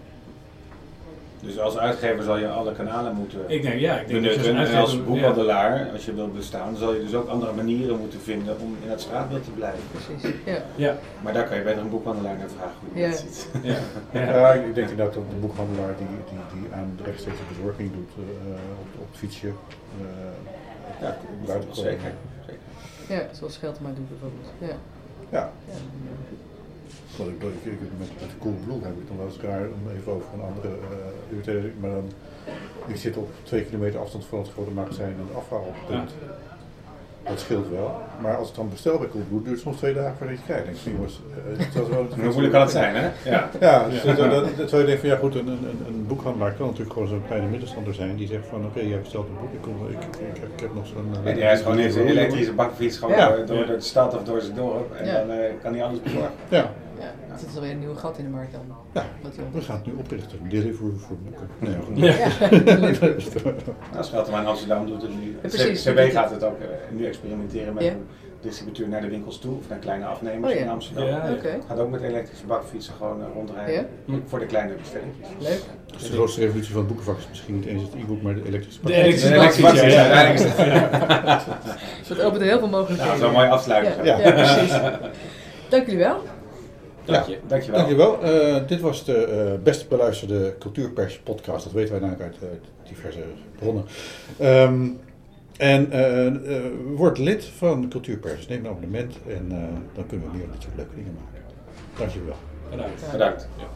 Dus als uitgever zal je alle kanalen moeten Ik denk, ja, ik denk dat je benutten. als En als boekhandelaar, als je wilt bestaan, zal je dus ook andere manieren moeten vinden om in het straatbeeld te blijven. Precies. Ja. Ja, Maar daar kan je beter een boekhandelaar naar vragen hoe Ja. dat ziet. ja, ja. Ja, ik denk inderdaad dat de boekhandelaar die, die, die aan de rechtstreekse bezorging doet eh, op, op het fietsje. eh, Ja, zeker. zeker. ja, zoals Scheltema doet bijvoorbeeld. Ja. Ja, Ja. wat ik, ik, ik, met, met Coolblue heb ik dan wel eens raar om even over een andere uh, maar dan, ik zit op twee kilometer afstand van het grote magazijn en het afhaalpunt. Dat scheelt wel, maar als het dan bestel bij Coolblue duurt het soms twee dagen voordat je het krijgt. Denk jongens, eh, dat is wel Hoe moeilijk kan het zijn, hè? Ja. Ja, dus dat, dat, je denkt van ja goed, een, een, een boekhandelaar kan natuurlijk gewoon zo'n kleine middenstander zijn die zegt van oké, jij bestelt een boek, ik, kom, ik, ik, ik, heb- ik heb nog zo'n... En hij is gewoon in zijn elektrische bakfiets gewoon Ja. door, door de stad of door zijn dorp en Ja. dan eh, kan hij alles bezorgen. Ja, Ja, er zit alweer een nieuw gat in de markt dan. Ja. We gaan het nu oprichten, Deliveroo voor boeken. Nee, goed. Ja. Nou, Amsterdam doet het nu. precies, dat CB gaat het ook eh, nu experimenteren met Ja. een distributeur naar de winkels toe, of naar kleine afnemers Oh ja. in Amsterdam. Ja. Gaat ook met elektrische bakfietsen gewoon eh, rondrijden. Voor de kleine bestellingjes. leuk. Dus de grootste revolutie van het boekenvak is misschien niet eens het e-book, maar de elektrische De pak. elektrische De elektrische bakfiets, ja. bakfiets, Dus het opent heel veel Nou, mogelijkheden. dat is mooi afsluiten. Ja, ja. precies. Dank jullie wel. Dank je. Ja, dankjewel. dankjewel. Uh, dit was de eh, uh, best beluisterde cultuurpers podcast. Dat weten wij namelijk uit diverse bronnen. Ehm, en eh, eh, word lid van Cultuurpers. Neem een abonnement en dan kunnen we meer dit soort leuke dingen maken. Dankjewel. Bedankt. Bedankt. Ja.